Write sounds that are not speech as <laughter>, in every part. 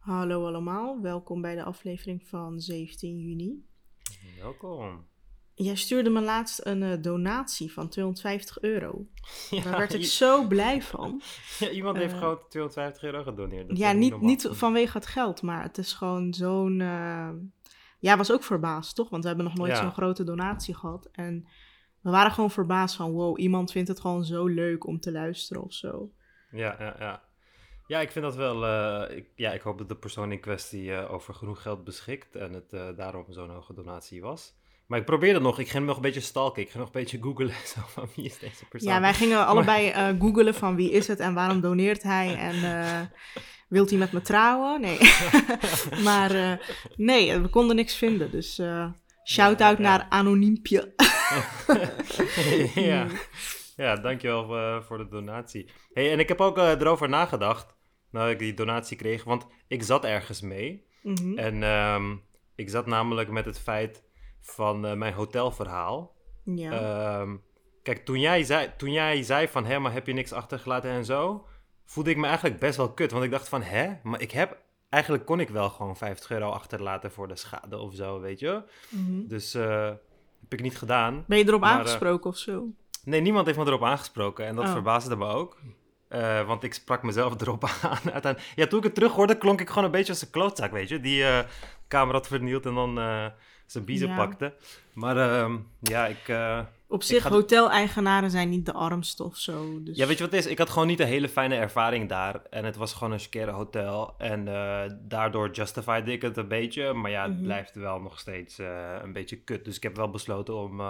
Hallo allemaal, welkom bij de aflevering van 17 juni. Welkom. Jij stuurde me laatst een eh, donatie van 250 euro. <laughs> Daar werd ik zo blij van. <laughs> ja, iemand heeft Eh, gewoon 250 euro gedoneerd. Dat ja, niet, niet vanwege het geld, maar het is gewoon zo'n... eh, Ja, was ook verbaasd, toch? Want we hebben nog nooit Ja. zo'n grote donatie gehad. En we waren gewoon verbaasd van, wow, iemand vindt het gewoon zo leuk om te luisteren of zo. Ja, ja, ja. Ja, ik vind dat wel... eh, ik, ja, ik hoop dat de persoon in kwestie eh, over genoeg geld beschikt en het eh, daarom zo'n hoge donatie was. Maar ik probeerde nog, ik ging nog een beetje stalken, ik ging nog een beetje googlen <laughs> zo van wie is deze persoon. Ja, wij gingen allebei googelen van wie is het en waarom doneert hij en wilt hij met me trouwen? Nee. <laughs> maar nee, we konden niks vinden. Dus shout-out Ja, ja. naar Anoniempje. <laughs> ja. ja, dankjewel voor de donatie. Hey, en ik heb ook erover nagedacht, nadat ik die donatie kreeg, want ik zat ergens mee. Mhm. En ehm, ik zat namelijk met het feit van eh, mijn hotelverhaal. ja. Ehm, kijk, toen jij, zei, toen jij zei van, hè, maar heb je niks achtergelaten en zo, voelde ik me eigenlijk best wel kut. Want ik dacht van, hè, maar ik heb, eigenlijk kon ik wel gewoon 50 euro achterlaten voor de schade of zo, weet je. Mhm. Dus eh, heb ik niet gedaan. Ben je erop maar, eh, aangesproken of zo? Nee, niemand heeft me erop aangesproken en dat Oh. verbaasde me ook. Eh, want ik sprak mezelf <laughs> erop aan. Uiteindelijk- ja, toen ik het terug hoorde, klonk ik gewoon een beetje als een klootzak, weet je. Die eh camera had vernield en dan eh, zijn biezen Ja. pakte. Maar ehm, ja, ik... Op zich, ga- hoteleigenaren zijn niet de armste of zo. Dus... Ja, weet je wat het is? Ik had gewoon niet een hele fijne ervaring daar. En het was gewoon een skere hotel. En daardoor justified ik het een beetje. Maar ja, het Mhm. blijft wel nog steeds een beetje kut. Dus ik heb wel besloten om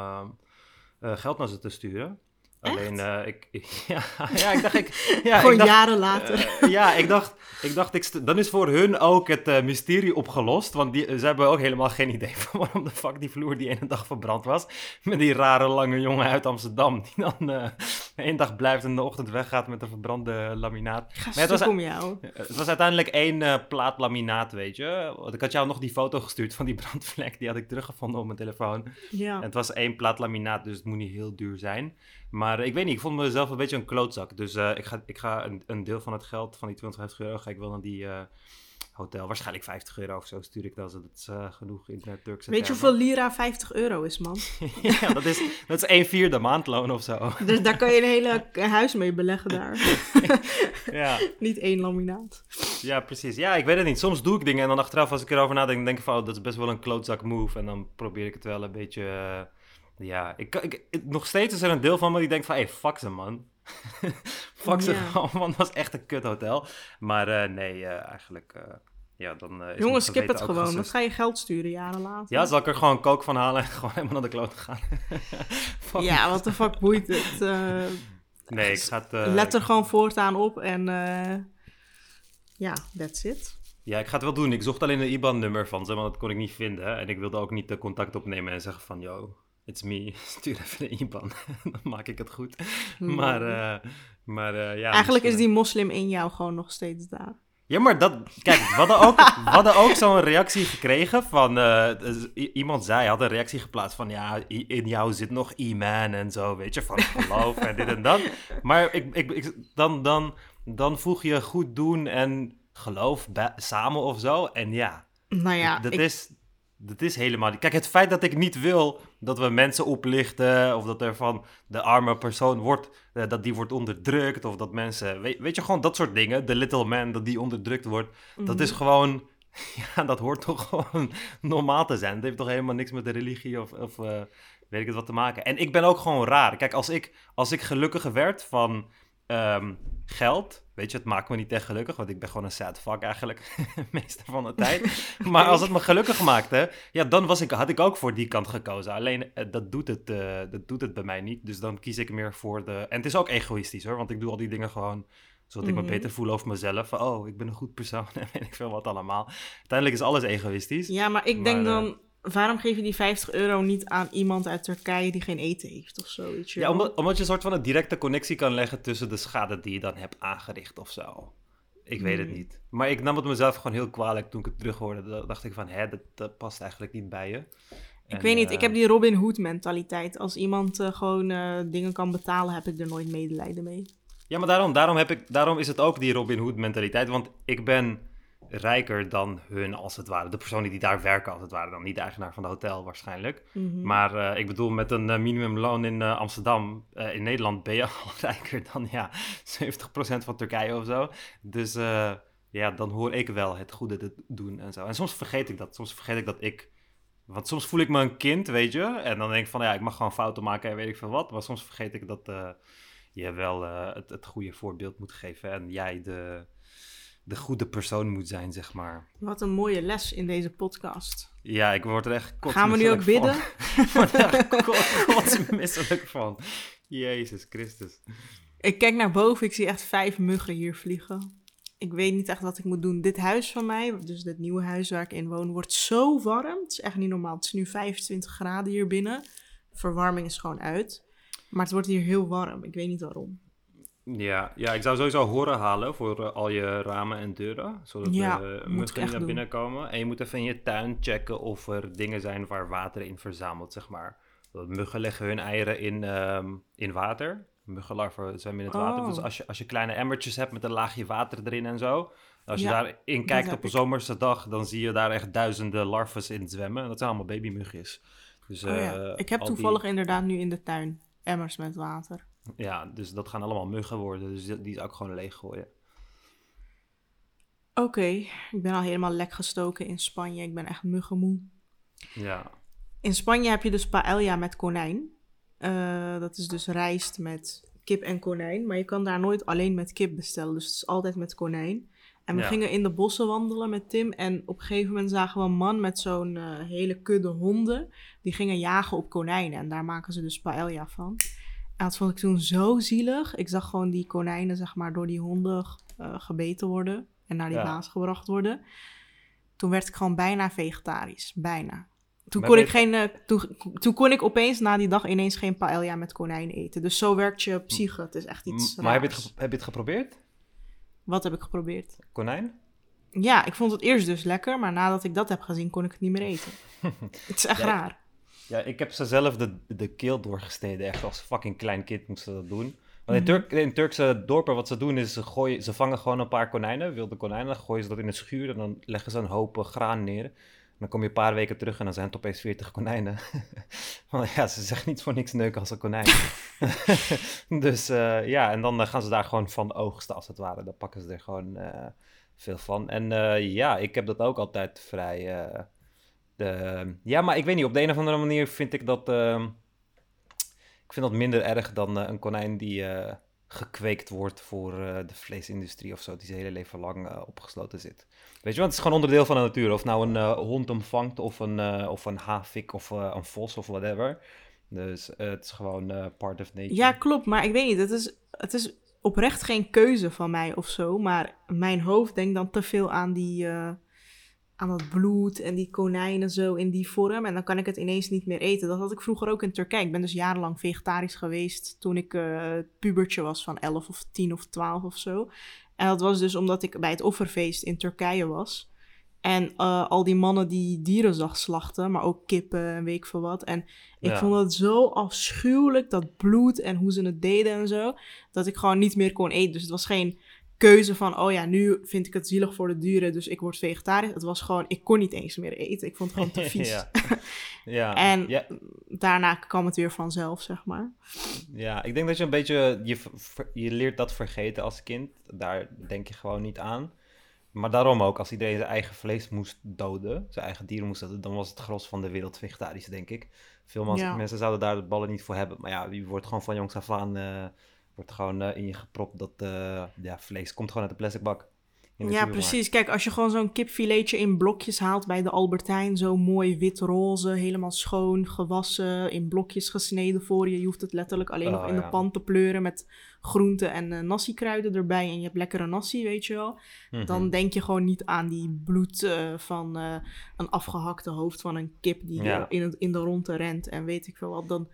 geld naar ze te sturen. Echt? Alleen, eh, ik, <laughs> ja, ja, ik dacht, ik, <laughs> ja, Gewoon ik dacht, jaren later. eh, ja, ik dacht, ik dacht ik dan is voor hun ook het eh, mysterie opgelost. Want die, ze hebben ook helemaal geen idee van <laughs> waarom de fuck die vloer die ene dag verbrand was. Met die rare lange jongen uit Amsterdam. Die dan <laughs> één dag blijft en de ochtend weggaat met een verbrande laminaat. Ga Maar het was- om jou. Het was uiteindelijk één eh, plaat laminaat, weet je. Want ik had jou nog die foto gestuurd van die <laughs> brandvlek. Die had ik teruggevonden op mijn telefoon. Ja. En het was één plaat laminaat, dus het moet niet heel duur zijn. Maar ik weet niet, ik vond mezelf een beetje een klootzak. Dus eh, ik ga, ik ga een, een deel van het geld, van die 250 euro, ga ik wel naar die eh, hotel. Waarschijnlijk 50 euro of zo stuur ik dat. Dat is eh, genoeg in de Turkse Weet je hoeveel lira 50 euro is, man? <laughs> ja, dat is, dat is een vierde maandloon of zo. Dus daar kan je een hele huis mee beleggen daar. <laughs> ja. <laughs> niet één laminaat. ja, precies. Ja, ik weet het niet. Soms doe ik dingen en dan achteraf als ik erover nadenk, denk ik van, oh, dat is best wel een klootzak move. En dan probeer ik het wel een beetje... eh, ja, ik, ik, nog steeds is er een deel van me die denkt van, hé, hey, fuck ze, man. fuck ze gewoon, man. Het was echt een kut hotel. Maar eh, nee, eigenlijk, ja, dan eh, is Jongens, skip het gewoon. Dan ga je geld sturen jaren later. Ja, zal ik er gewoon kook van halen en <laughs> gewoon helemaal naar de kloot gaan? <laughs> Ja, wat de fuck boeit het? <laughs> eh, Nee, ik ga het... eh, let er gewoon voortaan op en ja, that's it. Ja, ik ga het wel doen. Ik zocht alleen een IBAN-nummer van ze, want dat kon ik niet vinden. En ik wilde ook niet de contact opnemen en zeggen van... Yo, it's me, stuur even een IBAN. Dan maak ik het goed. Maar, eh, maar eh, ja... Eigenlijk is die moslim in jou gewoon nog steeds daar. Ja, maar dat... Kijk, we hadden ook, <laughs> we hadden ook zo'n reactie gekregen van... eh, dus iemand zei, had een reactie geplaatst van... Ja, in jou zit nog iman en zo, weet je, van geloof en dit en dat. <laughs> Maar ik, ik, ik, dan, dan, dan voeg je goed doen en geloof samen of zo. En ja, Nou ja, dat, ik- is, dat is helemaal niet... Kijk, het feit dat ik niet wil dat we mensen oplichten... of dat er van de arme persoon wordt... eh, dat die wordt onderdrukt... of dat mensen... Weet, weet je, gewoon dat soort dingen. De little man, dat die onderdrukt wordt. Dat Mhm. is gewoon... <laughs> Ja, dat hoort toch gewoon normaal te zijn. Het heeft toch helemaal niks met de religie of... of eh, weet ik het wat te maken. En ik ben ook gewoon raar. Kijk, als ik, als ik gelukkiger werd van ehm, geld... Weet je, het maakt me niet echt gelukkig, want ik ben gewoon een sad fuck eigenlijk, <laughs> meeste van de tijd. <laughs> Maar als het me gelukkig maakte, ja, dan was ik, had ik ook voor die kant gekozen. Alleen, eh, dat, doet het, eh, dat doet het bij mij niet, dus dan kies ik meer voor de... En het is ook egoïstisch hoor, want ik doe al die dingen gewoon zodat ik Mhm. me beter voel over mezelf. Van, oh, ik ben een goed persoon <laughs> en weet ik veel wat allemaal. Uiteindelijk is alles egoïstisch. Ja, maar ik denk Maar, eh, dan, waarom geef je die 50 euro niet aan iemand uit Turkije die geen eten heeft of zo? Weet je Ja, omdat, omdat je een soort van een directe connectie kan leggen tussen de schade die je dan hebt aangericht of zo. Ik weet het Hmm. niet. Maar ik nam het mezelf gewoon heel kwalijk toen ik het terug hoorde. Da- dacht ik van, hè, dat, dat past eigenlijk niet bij je. Ik En, weet niet, eh, ik heb die Robin Hood mentaliteit. Als iemand eh, gewoon eh, dingen kan betalen, heb ik er nooit medelijden mee. Ja, maar daarom, daarom, heb ik, daarom is het ook die Robin Hood mentaliteit. Want ik ben rijker dan hun, als het ware. De personen die daar werken, als het ware. Dan niet de eigenaar van de hotel waarschijnlijk. Mhm. Maar eh, ik bedoel, met een eh, minimumloon in eh, Amsterdam, in Nederland, ben je <laughs> al rijker dan ja, 70% van Turkije of zo. Dus ja, dan hoor ik wel het goede te doen en zo. En soms vergeet ik dat. Soms vergeet ik dat ik... Want soms voel ik me een kind, weet je. En dan denk ik van, ja, ik mag gewoon fouten maken en weet ik veel wat. Maar soms vergeet ik dat je wel het, het goede voorbeeld moet geven. En jij de, de goede persoon moet zijn, zeg maar. Wat een mooie les in deze podcast. Ja, ik word er echt Gaan we nu ook bidden? <laughs> Ik word er echt kotsmisselijk van. Jezus Christus. Ik kijk naar boven, ik zie echt vijf muggen hier vliegen. Ik weet niet echt wat ik moet doen. Dit huis van mij, dus dit nieuwe huis waar ik in woon, wordt zo warm. Het is echt niet normaal. Het is nu 25 graden hier binnen. Verwarming is gewoon uit. Maar het wordt hier heel warm. Ik weet niet waarom. Ja, ja, ik zou sowieso horen halen voor eh, al je ramen en deuren. Zodat Ja, de muggen naar binnen komen. En je moet even in je tuin checken of er dingen zijn waar water in verzamelt, zeg maar. Want muggen leggen hun eieren in, ehm, in water. Muggenlarven zwemmen in het water. Oh. Dus als je, als je kleine emmertjes hebt met een laagje water erin en zo. Als je Ja, daarin kijkt op een zomerse dag, dan zie je daar echt duizenden larven in zwemmen. Dat zijn allemaal babymugjes. Dus, Oh ja. eh, Ik heb die- toevallig inderdaad nu in de tuin emmers met water. Ja, dus dat gaan allemaal muggen worden. Dus die, zou ik gewoon leeg gooien. Oké, ik ben al helemaal lek gestoken in Spanje. Ik ben echt muggenmoe. Ja. In Spanje heb je dus paella met konijn. Eh, dat is dus rijst met kip en konijn. Maar je kan daar nooit alleen met kip bestellen. Dus het is altijd met konijn. En we Ja. gingen in de bossen wandelen met Tim. En op een gegeven moment zagen we een man met zo'n eh, hele kudde honden. Die gingen jagen op konijnen. En daar maken ze dus paella van. Dat vond ik toen zo zielig. Ik zag gewoon die konijnen, zeg maar, door die honden eh, gebeten worden. En naar die Ja. baas gebracht worden. Toen werd ik gewoon bijna vegetarisch. Bijna. Toen Maar kon, ik geen, eh, toen, toen kon ik opeens na die dag ineens geen paella met konijn eten. Dus zo werkt je psyche. Het is echt iets M- maar heb je, het, heb je het geprobeerd? Wat heb ik geprobeerd? Konijn? Ja, ik vond het eerst dus lekker, maar nadat ik dat heb gezien, kon ik het niet meer eten. <laughs> het is echt Ja, raar. Ja, ik heb ze zelf de, de keel doorgesneden. Echt als fucking klein kind moesten ze dat doen. Want in, Mhm. Turk, in Turkse dorpen, wat ze doen is, ze, gooien, ze vangen gewoon een paar konijnen, wilde konijnen. Dan gooien ze dat in een schuur en dan leggen ze een hoop eh, graan neer. En dan kom je een paar weken terug en dan zijn het opeens 40 konijnen. <laughs> Want ja, ze zeggen niet voor niks neuken als een konijn. <laughs> <laughs> dus eh, ja, en dan eh, gaan ze daar gewoon van oogsten als het ware. Dan pakken ze er gewoon veel van. En ja, ik heb dat ook altijd vrij... ja, maar ik weet niet, op de een of andere manier vind ik dat... ehm, ik vind dat minder erg dan eh, een konijn die eh, gekweekt wordt voor eh, de vleesindustrie of zo, die zijn hele leven lang opgesloten zit. Weet je, want het is gewoon onderdeel van de natuur. Of nou een hond hem vangt, of een, of een havik, of een vos, of whatever. Dus het is gewoon part of nature. Ja, klopt. Maar ik weet niet. Het is, het is oprecht geen keuze van mij of zo. Maar mijn hoofd denkt dan te veel aan die... aan dat bloed en die konijnen zo in die vorm. En dan kan ik het ineens niet meer eten. Dat had ik vroeger ook in Turkije. Ik ben dus jarenlang vegetarisch geweest toen ik eh pubertje was van 11 of 10 of 12 of zo. En dat was dus omdat ik bij het offerfeest in Turkije was. En eh, al die mannen die dieren zag slachten, maar ook kippen en weet ik veel wat. En ik Ja. vond het zo afschuwelijk, dat bloed en hoe ze het deden en zo, dat ik gewoon niet meer kon eten. Dus het was geen keuze van, oh ja, nu vind ik het zielig voor de dieren, dus ik word vegetarisch. Het was gewoon, ik kon niet eens meer eten. Ik vond het gewoon te <laughs> vies. ja. <laughs> ja. En ja. daarna kwam het weer vanzelf, zeg maar. Ja, ik denk dat je een beetje, je, je leert dat vergeten als kind. Daar denk je gewoon niet aan. Maar daarom ook, als iedereen zijn eigen vlees moest doden, zijn eigen dieren moest doden, dan was het gros van de wereld vegetarisch, denk ik. Veel Ja. mensen zouden daar de ballen niet voor hebben. Maar ja, je wordt gewoon van jongs af aan, eh, wordt gewoon eh, in je gepropt dat eh, ja, vlees komt gewoon uit de plastic bak. Ja, precies. Kijk, als je gewoon zo'n kipfiletje in blokjes haalt bij de Albertijn, zo mooi wit-roze, helemaal schoon, gewassen, in blokjes gesneden voor je. Je hoeft het letterlijk alleen nog Oh, in de pan te pleuren met groenten en eh nasi-kruiden erbij en je hebt lekkere nasi, weet je wel. Mhm. Dan denk je gewoon niet aan die bloed van een afgehakte hoofd van een kip die Ja. in, het, in de ronde rent en weet ik veel wat. Dan,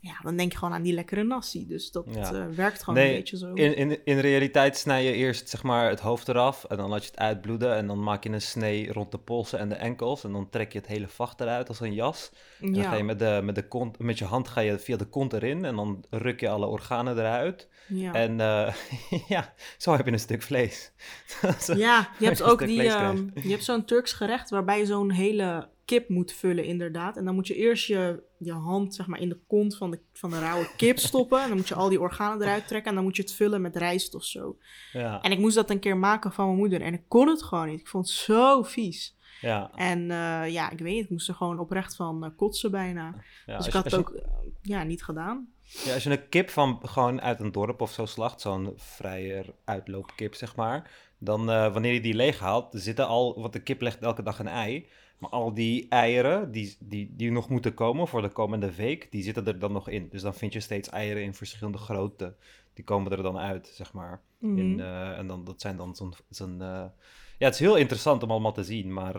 ja, dan denk je gewoon aan die lekkere nasi. Dus dat Ja. eh, werkt gewoon Nee, een beetje zo. In, in, in realiteit snij je eerst zeg maar, het hoofd eraf en dan laat je het uitbloeden. En dan maak je een snee rond de polsen en de enkels. En dan trek je het hele vacht eruit als een jas. En dan ga je met, de, met, de kont, met je hand ga je via de kont erin en dan ruk je alle organen eruit. ja. En eh, <laughs> ja, zo heb je een stuk vlees. <laughs> Zo- Ja, je hebt <laughs> ook die, ehm, je hebt zo'n Turks gerecht waarbij je zo'n hele kip moet vullen inderdaad. En dan moet je eerst je, je hand zeg maar in de kont van de, van de rauwe kip <laughs> stoppen. En dan moet je al die organen eruit trekken en dan moet je het vullen met rijst of zo. Ja, En ik moest dat een keer maken van mijn moeder en ik kon het gewoon niet. Ik vond het zo vies. ja, En eh, ja, ik weet niet, ik moest er gewoon oprecht van eh, kotsen bijna. ja. dus ik had het je- ook eh, ja, niet gedaan. Ja, als je een kip van gewoon uit een dorp of zo slacht, zo'n vrijer uitloopkip zeg maar, dan eh, wanneer je die leeg haalt, er zitten al, want de kip legt elke dag een ei, maar al die eieren die, die, die nog moeten komen voor de komende week, die zitten er dan nog in. Dus dan vind je steeds eieren in verschillende grootte, die komen er dan uit, zeg maar. Mhm. In, eh, en dan, dat zijn dan zo'n... zo'n eh, ja, het is heel interessant om allemaal te zien, maar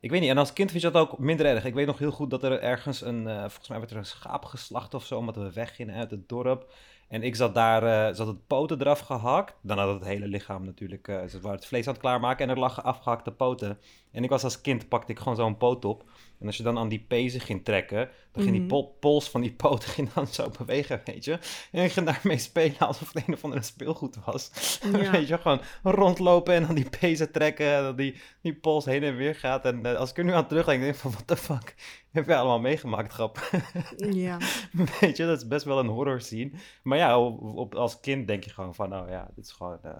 ik weet niet. En als kind vind je dat ook minder erg. Ik weet nog heel goed dat er ergens een... volgens mij werd er een schaap geslacht of zo, omdat we weggingen uit het dorp. En ik zat daar, eh zat het poten eraf gehakt. Dan had het hele lichaam natuurlijk, eh ze het vlees aan het klaarmaken en er lag afgehakte poten. En ik was als kind, pakte ik gewoon zo'n poot op. En als je dan aan die pezen ging trekken, dan ging die Mhm. pol- pols van die <laughs> ging dan zo bewegen, weet je. En ik ging daarmee spelen alsof het een of andere speelgoed was. <laughs> Ja. weet je, gewoon rondlopen en dan die pezen trekken en dan die, die pols heen en weer gaat. En eh, als ik er nu aan terugdenk, denk ik van, what the fuck, <laughs> heb je allemaal meegemaakt, grap. Ja. weet je, dat is best wel een horror scene. Maar ja, op, op- als kind denk je gewoon van, nou ja, dit is gewoon... eh,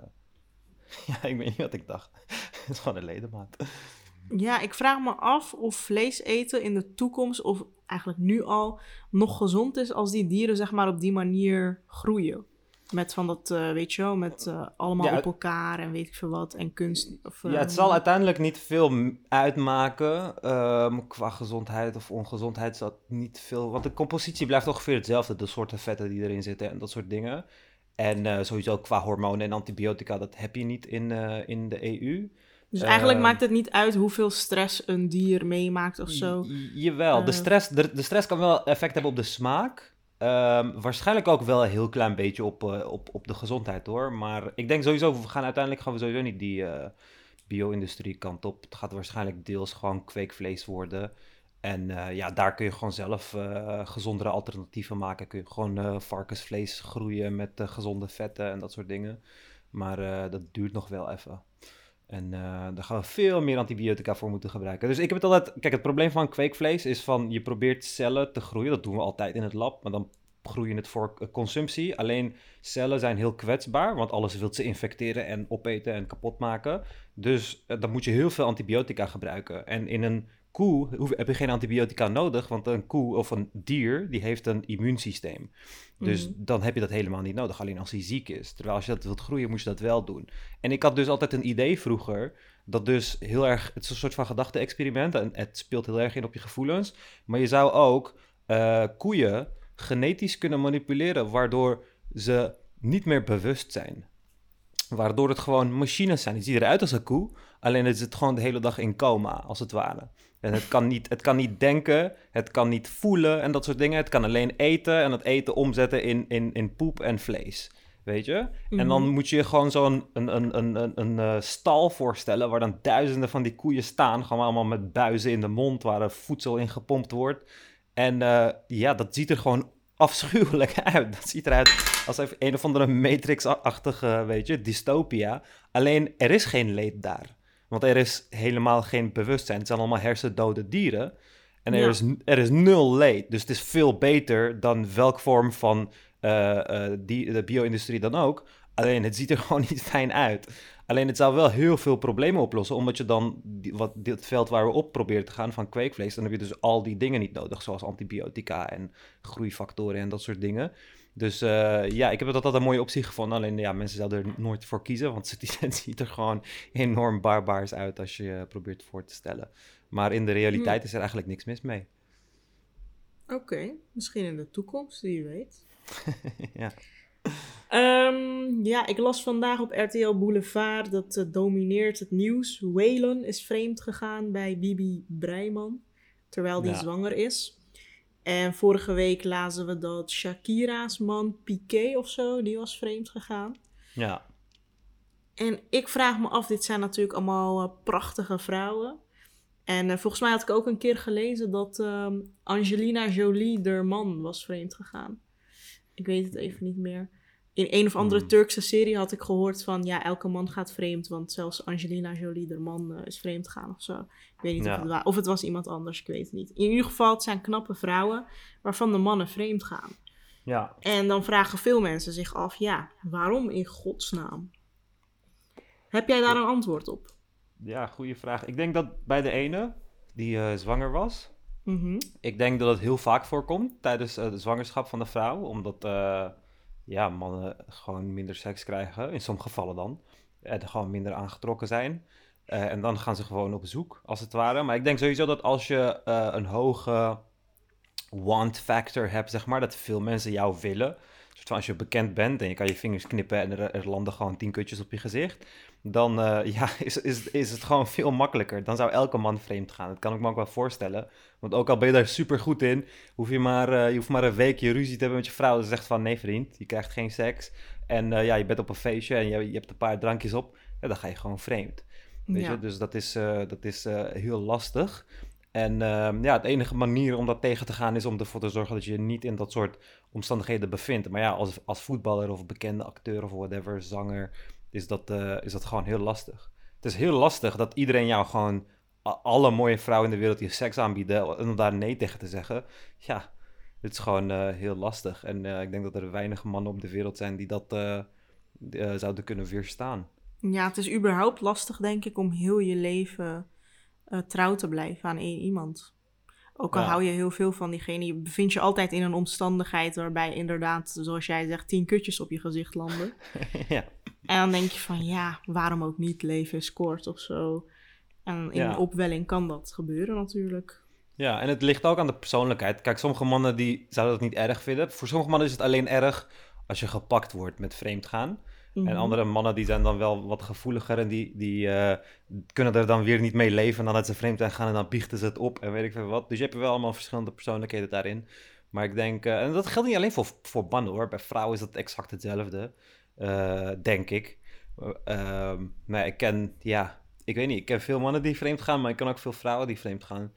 ja, ik weet niet wat ik dacht. Het is gewoon een ledemaat. Ja, ik vraag me af of vlees eten in de toekomst, of eigenlijk nu al, nog gezond is als die dieren zeg maar op die manier groeien. Met van dat, eh, weet je wel, met eh, allemaal Ja, op elkaar en weet ik veel wat. En kunst. Of, eh, Ja, het zal uiteindelijk niet veel uitmaken ehm, qua gezondheid of ongezondheid. Zal niet veel, want de compositie blijft ongeveer hetzelfde. De soorten vetten die erin zitten en dat soort dingen. En eh, sowieso qua hormonen en antibiotica, dat heb je niet in, eh, in de EU. Dus eigenlijk Ehm, maakt het niet uit hoeveel stress een dier meemaakt of zo. Jawel, de Eh. stress, de, de stress kan wel effect hebben op de smaak. Ehm, waarschijnlijk ook wel een heel klein beetje op, eh, op, op de gezondheid hoor. Maar ik denk sowieso, we gaan uiteindelijk gaan we sowieso niet die eh, bio-industrie kant op. Het gaat waarschijnlijk deels gewoon kweekvlees worden. En ja, daar kun je gewoon zelf gezondere alternatieven maken. Kun je gewoon varkensvlees groeien met gezonde vetten en dat soort dingen. Maar dat duurt nog wel even. En eh, daar gaan we veel meer antibiotica voor moeten gebruiken. Dus ik heb het altijd... Kijk, het probleem van kweekvlees is van... Je probeert cellen te groeien. Dat doen we altijd in het lab. Maar dan groeien het voor eh, consumptie. Alleen cellen zijn heel kwetsbaar. Want alles wil ze infecteren en opeten en kapot maken. Dus eh, dan moet je heel veel antibiotica gebruiken. En in een koe hoef- heb je geen antibiotica nodig. Want een koe of een dier, die heeft een immuunsysteem. Dus Mhm. dan heb je dat helemaal niet nodig. Alleen als hij ziek is. Terwijl als je dat wilt groeien, moet je dat wel doen. En ik had dus altijd een idee vroeger, dat dus heel erg, het is een soort van gedachte-experiment en het speelt heel erg in op je gevoelens. Maar je zou ook eh, koeien genetisch kunnen manipuleren, waardoor ze niet meer bewust zijn. Waardoor het gewoon machines zijn. Het ziet eruit als een koe, alleen het zit gewoon de hele dag in coma, als het ware. En het kan, niet, het kan niet denken, het kan niet voelen en dat soort dingen. Het kan alleen eten en dat eten omzetten in, in, in poep en vlees. Weet je? En dan Mhm. moet je je gewoon zo'n een, een, een, een, een eh, stal voorstellen waar dan duizenden van die koeien staan. Gewoon allemaal met buizen in de mond waar er voedsel in gepompt wordt. En eh, ja, dat ziet er gewoon afschuwelijk <laughs> uit. Dat ziet eruit als even een of andere Matrix-achtige, weet je, dystopia. Alleen er is geen leed daar. Want er is helemaal geen bewustzijn. Het zijn allemaal hersendode dieren. En er, Ja. is, er is nul leed. Dus het is veel beter dan welk vorm van eh, eh, die, de bio-industrie dan ook. Alleen het ziet er <laughs> gewoon niet fijn uit. Alleen het zou wel heel veel problemen oplossen. Omdat je dan die- wat, dit veld waar we op proberen te gaan van kweekvlees. Dan heb je dus al die dingen niet nodig. Zoals antibiotica en groeifactoren en dat soort dingen. Dus eh, ja, ik heb dat altijd een mooie optie gevonden. Alleen ja, mensen zouden er nooit voor kiezen. Want <laughs> het, ziet er gewoon enorm barbaars uit als je je probeert voor te stellen. Maar in de realiteit is er eigenlijk niks mis mee. Oké, misschien in de toekomst, wie weet. <laughs> ja. Ehm, ja, ik las vandaag op RTL Boulevard dat eh, domineert het nieuws. Waylon is vreemd gegaan bij Bibi Breiman, terwijl die Ja. zwanger is. En vorige week lazen we dat Shakira's man Piqué of zo, die was vreemd gegaan. Ja. En ik vraag me af, dit zijn natuurlijk allemaal eh, prachtige vrouwen. En eh, volgens mij had ik ook een keer gelezen dat ehm, Angelina Jolie, de man, was vreemd gegaan. Ik weet het even niet meer. In een of andere Hmm. Turkse serie had ik gehoord van, ja, elke man gaat vreemd, want zelfs Angelina Jolie, de man, eh, is vreemd gegaan of zo. Ik weet niet Ja. of, het wa- of het was iemand anders, ik weet het niet. In ieder geval, het zijn knappe vrouwen waarvan de mannen vreemd gaan. Ja. En dan vragen veel mensen zich af, ja, waarom in godsnaam? Heb jij daar een antwoord op? Ja, goede vraag. Ik denk dat bij de ene, die eh, zwanger was, Mhm. ik denk dat het heel vaak voorkomt tijdens eh, de zwangerschap van de vrouw. Omdat ja, mannen gewoon minder seks krijgen, in sommige gevallen dan. En gewoon minder aangetrokken zijn. Eh, en dan gaan ze gewoon op zoek, als het ware. Maar ik denk sowieso dat als je eh, een hoge want factor hebt, zeg maar, dat veel mensen jou willen. Soort als je bekend bent en je kan je vingers knippen en er, er landen gewoon tien kutjes op je gezicht. Dan eh, <laughs> ja, is, is, is het gewoon veel makkelijker. Dan zou elke man vreemd gaan. Dat kan ik me ook wel voorstellen. Want ook al ben je daar super goed in, hoef je maar, eh, je hoeft maar een weekje ruzie te hebben met je vrouw. Dat zegt van nee vriend, je krijgt geen seks. En eh, ja, je bent op een feestje en je, je hebt een paar drankjes op. Ja, dan ga je gewoon vreemd. Weet Ja. je? Dus dat is, dat is heel lastig. En ehm, ja, de enige manier om dat tegen te gaan is om ervoor te zorgen dat je je niet in dat soort omstandigheden bevindt. Maar ja, als, als voetballer of bekende acteur of whatever, zanger, is dat, eh, is dat gewoon heel lastig. Het is heel lastig dat iedereen jou gewoon, alle mooie vrouwen in de wereld je seks aanbieden, en om daar nee tegen te zeggen. Ja, het is gewoon eh, heel lastig. En eh, ik denk dat er weinig mannen op de wereld zijn die dat eh, eh, zouden kunnen weerstaan. Ja, het is überhaupt lastig, denk ik, om heel je leven eh, trouw te blijven aan één iemand. Ook al Ja. hou je heel veel van diegene, je bevindt je altijd in een omstandigheid waarbij inderdaad, zoals jij zegt, tien kutjes op je gezicht landen. <laughs> ja. En dan denk je van, ja, waarom ook niet? Leven is kort of zo. En in Ja. opwelling kan dat gebeuren natuurlijk. Ja, en het ligt ook aan de persoonlijkheid. Kijk, sommige mannen die zouden dat niet erg vinden. Voor sommige mannen is het alleen erg als je gepakt wordt met vreemdgaan. En Mhm. andere mannen die zijn dan wel wat gevoeliger en die, die eh, kunnen er dan weer niet mee leven nadat ze vreemd zijn gaan en dan biechten ze het op en weet ik veel wat. Dus je hebt wel allemaal verschillende persoonlijkheden daarin. Maar ik denk, eh, en dat geldt niet alleen voor, voor mannen hoor, bij vrouwen is dat exact hetzelfde, eh, denk ik. Eh, ehm, maar ik ken, ja, ik weet niet, ik ken veel mannen die vreemd gaan, maar ik ken ook veel vrouwen die vreemd gaan.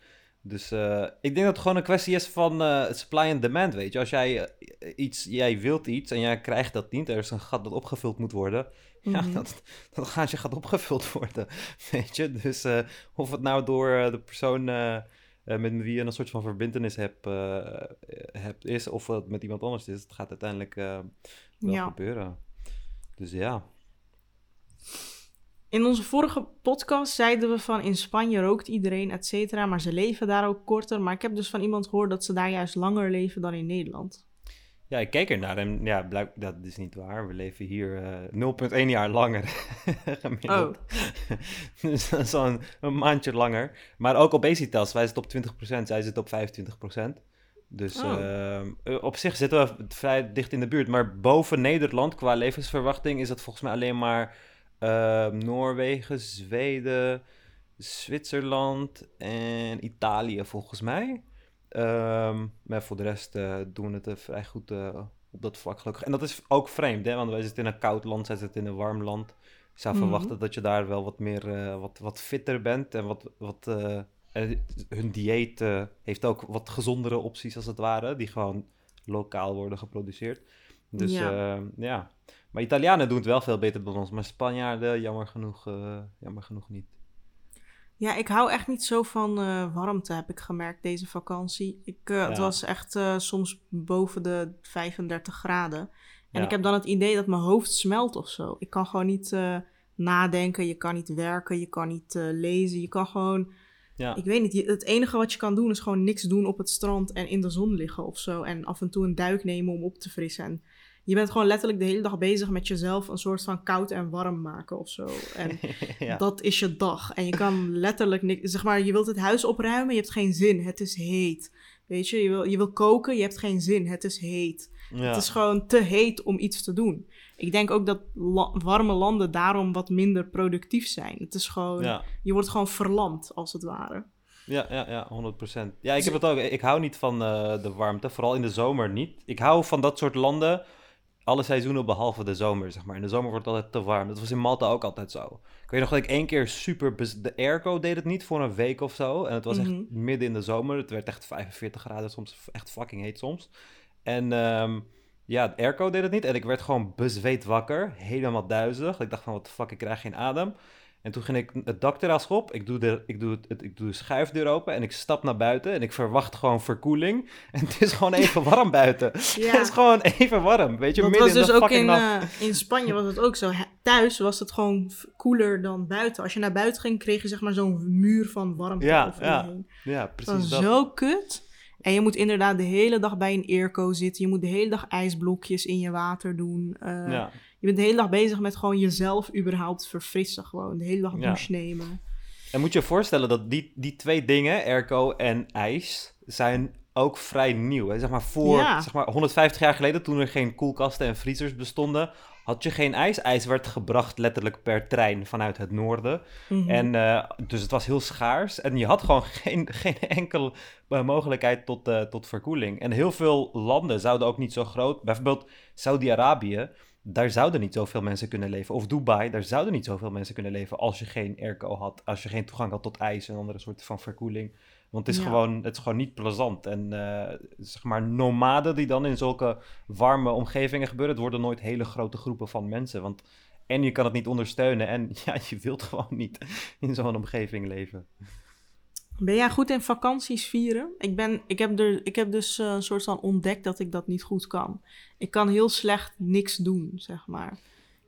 Dus eh, ik denk dat het gewoon een kwestie is van eh, supply and demand, weet je. Als jij eh, iets, jij wilt iets en jij krijgt dat niet, er is een gat dat opgevuld moet worden, <laughs> ja, Mhm. dat, dat gaatje gaat opgevuld worden, <laughs> weet je. Dus of het nou door de persoon met wie je een soort van verbindenis hebt, hebt is, of het met iemand anders is, het gaat uiteindelijk wel Ja. gebeuren. Dus ja. In onze vorige podcast zeiden we van in Spanje rookt iedereen, et cetera, maar ze leven daar ook korter. Maar ik heb dus van iemand gehoord dat ze daar juist langer leven dan in Nederland. Ja, ik keek ernaar en ja, blijk, dat is niet waar. We leven hier eh 0,1 jaar langer <laughs> gemiddeld. <laughs> dus dat is al een, een maandje langer. Maar ook obesitas, wij zitten op 20%, zij zitten op 25%. Dus Oh. ehm, eh, op zich zitten we vrij dicht in de buurt. Maar boven Nederland qua levensverwachting is het volgens mij alleen maar ehm, Noorwegen, Zweden, Zwitserland en Italië volgens mij. Ehm, maar voor de rest eh, doen we het vrij goed eh, op dat vlak gelukkig. En dat is ook vreemd, hè? want wij zitten in een koud land, zij zitten in een warm land. Ik zou Mhm. verwachten dat je daar wel wat meer, eh, wat, wat fitter bent en wat, wat en hun dieet heeft ook wat gezondere opties als het ware, die gewoon lokaal worden geproduceerd. Dus Ja. ja, ja. Maar Italianen doen het wel veel beter dan ons, maar Spanjaarden jammer genoeg, eh, jammer genoeg niet. Ja, ik hou echt niet zo van eh, warmte, heb ik gemerkt deze vakantie. Ik, eh, Het was echt soms boven de 35 graden. En Ja. ik heb dan het idee dat mijn hoofd smelt of zo. Ik kan gewoon niet nadenken, je kan niet werken, je kan niet lezen. Je kan gewoon, Ja. ik weet niet, het enige wat je kan doen is gewoon niks doen op het strand en in de zon liggen of zo. En af en toe een duik nemen om op te frissen. En je bent gewoon letterlijk de hele dag bezig met jezelf een soort van koud en warm maken of zo. En <laughs> ja. dat is je dag. En je kan letterlijk niks. Zeg maar, je wilt het huis opruimen, je hebt geen zin. Het is heet. Weet je, je wil, je wil koken, je hebt geen zin. Het is heet. ja. Het is gewoon te heet om iets te doen. Ik denk ook dat la- warme landen daarom wat minder productief zijn. Het is gewoon. ja. Je wordt gewoon verlamd, als het ware. Ja, ja, ja, 100%. Ja, ik heb het ook. Ik hou niet van eh, de warmte, vooral in de zomer niet. Ik hou van dat soort landen, alle seizoenen behalve de zomer, zeg maar. In de zomer wordt het altijd te warm. Dat was in Malta ook altijd zo. Ik weet nog dat ik één keer super... De airco deed het niet voor een week of zo. En het was Mhm. echt midden in de zomer. Het werd echt 45 graden, soms echt fucking heet soms. En ehm, ja, de airco deed het niet. En ik werd gewoon bezweet wakker, helemaal duizelig. Ik dacht van, wat de fuck, ik krijg geen adem. En toen ging ik het dakterras op. Ik doe, de, ik, doe het, ik doe de schuifdeur open en ik stap naar buiten. En ik verwacht gewoon verkoeling. <laughs> En het is gewoon even <laughs> warm buiten. Ja. Het is gewoon even warm, weet je, Dat midden was in dus de ook fucking in, eh, in Spanje was het ook zo. Thuis was het gewoon koeler dan buiten. Als je naar buiten ging, kreeg je zeg maar zo'n muur van warmte Ja, over ja, je heen. Ja, Dat precies was dat. zo kut. En je moet inderdaad de hele dag bij een airco zitten. Je moet de hele dag ijsblokjes in je water doen. Eh, Ja. Je bent de hele dag bezig met gewoon jezelf überhaupt verfrissen. Gewoon de hele dag Ja. douche nemen. En moet je je voorstellen dat die, die twee dingen, airco en ijs, zijn ook vrij nieuw. Hè? Zeg maar voor Ja. zeg maar 150 jaar geleden, toen er geen koelkasten en vriezers bestonden, had je geen ijs. IJs werd gebracht letterlijk per trein vanuit het noorden. Mhm. En eh, dus het was heel schaars. En je had gewoon <laughs> geen, geen enkele eh, mogelijkheid tot, eh, tot verkoeling. En heel veel landen zouden ook niet zo groot. Bijvoorbeeld Saudi-Arabië. Daar zouden niet zoveel mensen kunnen leven. Of Dubai, daar zouden niet zoveel mensen kunnen leven als je geen airco had. Als je geen toegang had tot ijs en andere soorten van verkoeling. Want het is, Ja. gewoon, het is gewoon niet plezant. En eh, zeg maar, nomaden die dan in zulke warme omgevingen gebeuren, het worden nooit hele grote groepen van mensen. Want en je kan het niet ondersteunen en <laughs> ja, je wilt gewoon niet in zo'n omgeving leven. Ben jij goed in vakanties vieren? Ik, ben, ik, heb, er, ik heb dus eh, een soort van ontdekt dat ik dat niet goed kan. Ik kan heel slecht niks doen, zeg maar.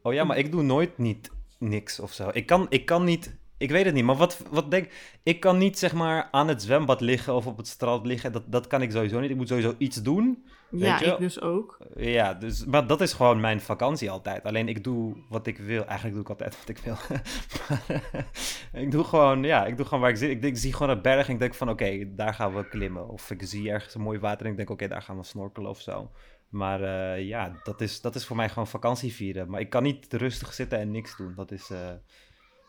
Oh ja, maar ik doe nooit niet niks of zo. Ik kan, ik kan niet, ik weet het niet, maar wat, wat denk ik kan niet zeg maar aan het zwembad liggen of op het strand liggen. Dat, dat kan ik sowieso niet. Ik moet sowieso iets doen. Ja, ik dus ook. Ja, dus, maar dat is gewoon mijn vakantie altijd. Alleen ik doe wat ik wil. Eigenlijk doe ik altijd wat ik wil. Maar <laughs> ik doe gewoon, ja, ik doe gewoon waar ik zit. Ik, ik zie gewoon een berg en ik denk van, oké, daar gaan we klimmen. Of ik zie ergens een mooi water en ik denk, oké, daar gaan we snorkelen of zo. Maar eh, ja, dat is, dat is voor mij gewoon vakantie vieren. Maar ik kan niet rustig zitten en niks doen. Dat is, eh,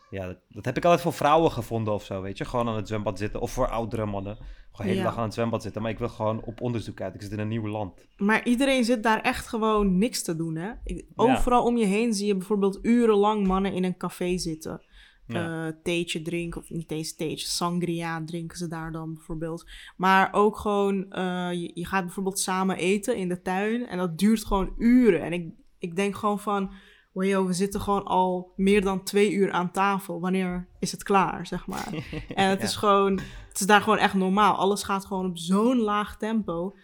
ja, dat, dat heb ik altijd voor vrouwen gevonden of zo, weet je. Gewoon aan het zwembad zitten. Of voor oudere mannen. Gewoon de hele Ja. dag aan het zwembad zitten. Maar ik wil gewoon op onderzoek uit. Ik zit in een nieuw land. Maar iedereen zit daar echt gewoon niks te doen, hè? Overal om je heen zie je bijvoorbeeld urenlang mannen in een café zitten. Ja. eh theetje drinken, of niet eens theetje, sangria drinken ze daar dan bijvoorbeeld. Maar ook gewoon, eh, je, je gaat bijvoorbeeld samen eten in de tuin en dat duurt gewoon uren. En ik, ik denk gewoon van, we zitten gewoon al meer dan twee uur aan tafel. Wanneer is het klaar, zeg maar? <laughs> En het Ja. is gewoon, het is daar gewoon echt normaal. Alles gaat gewoon op zo'n laag tempo.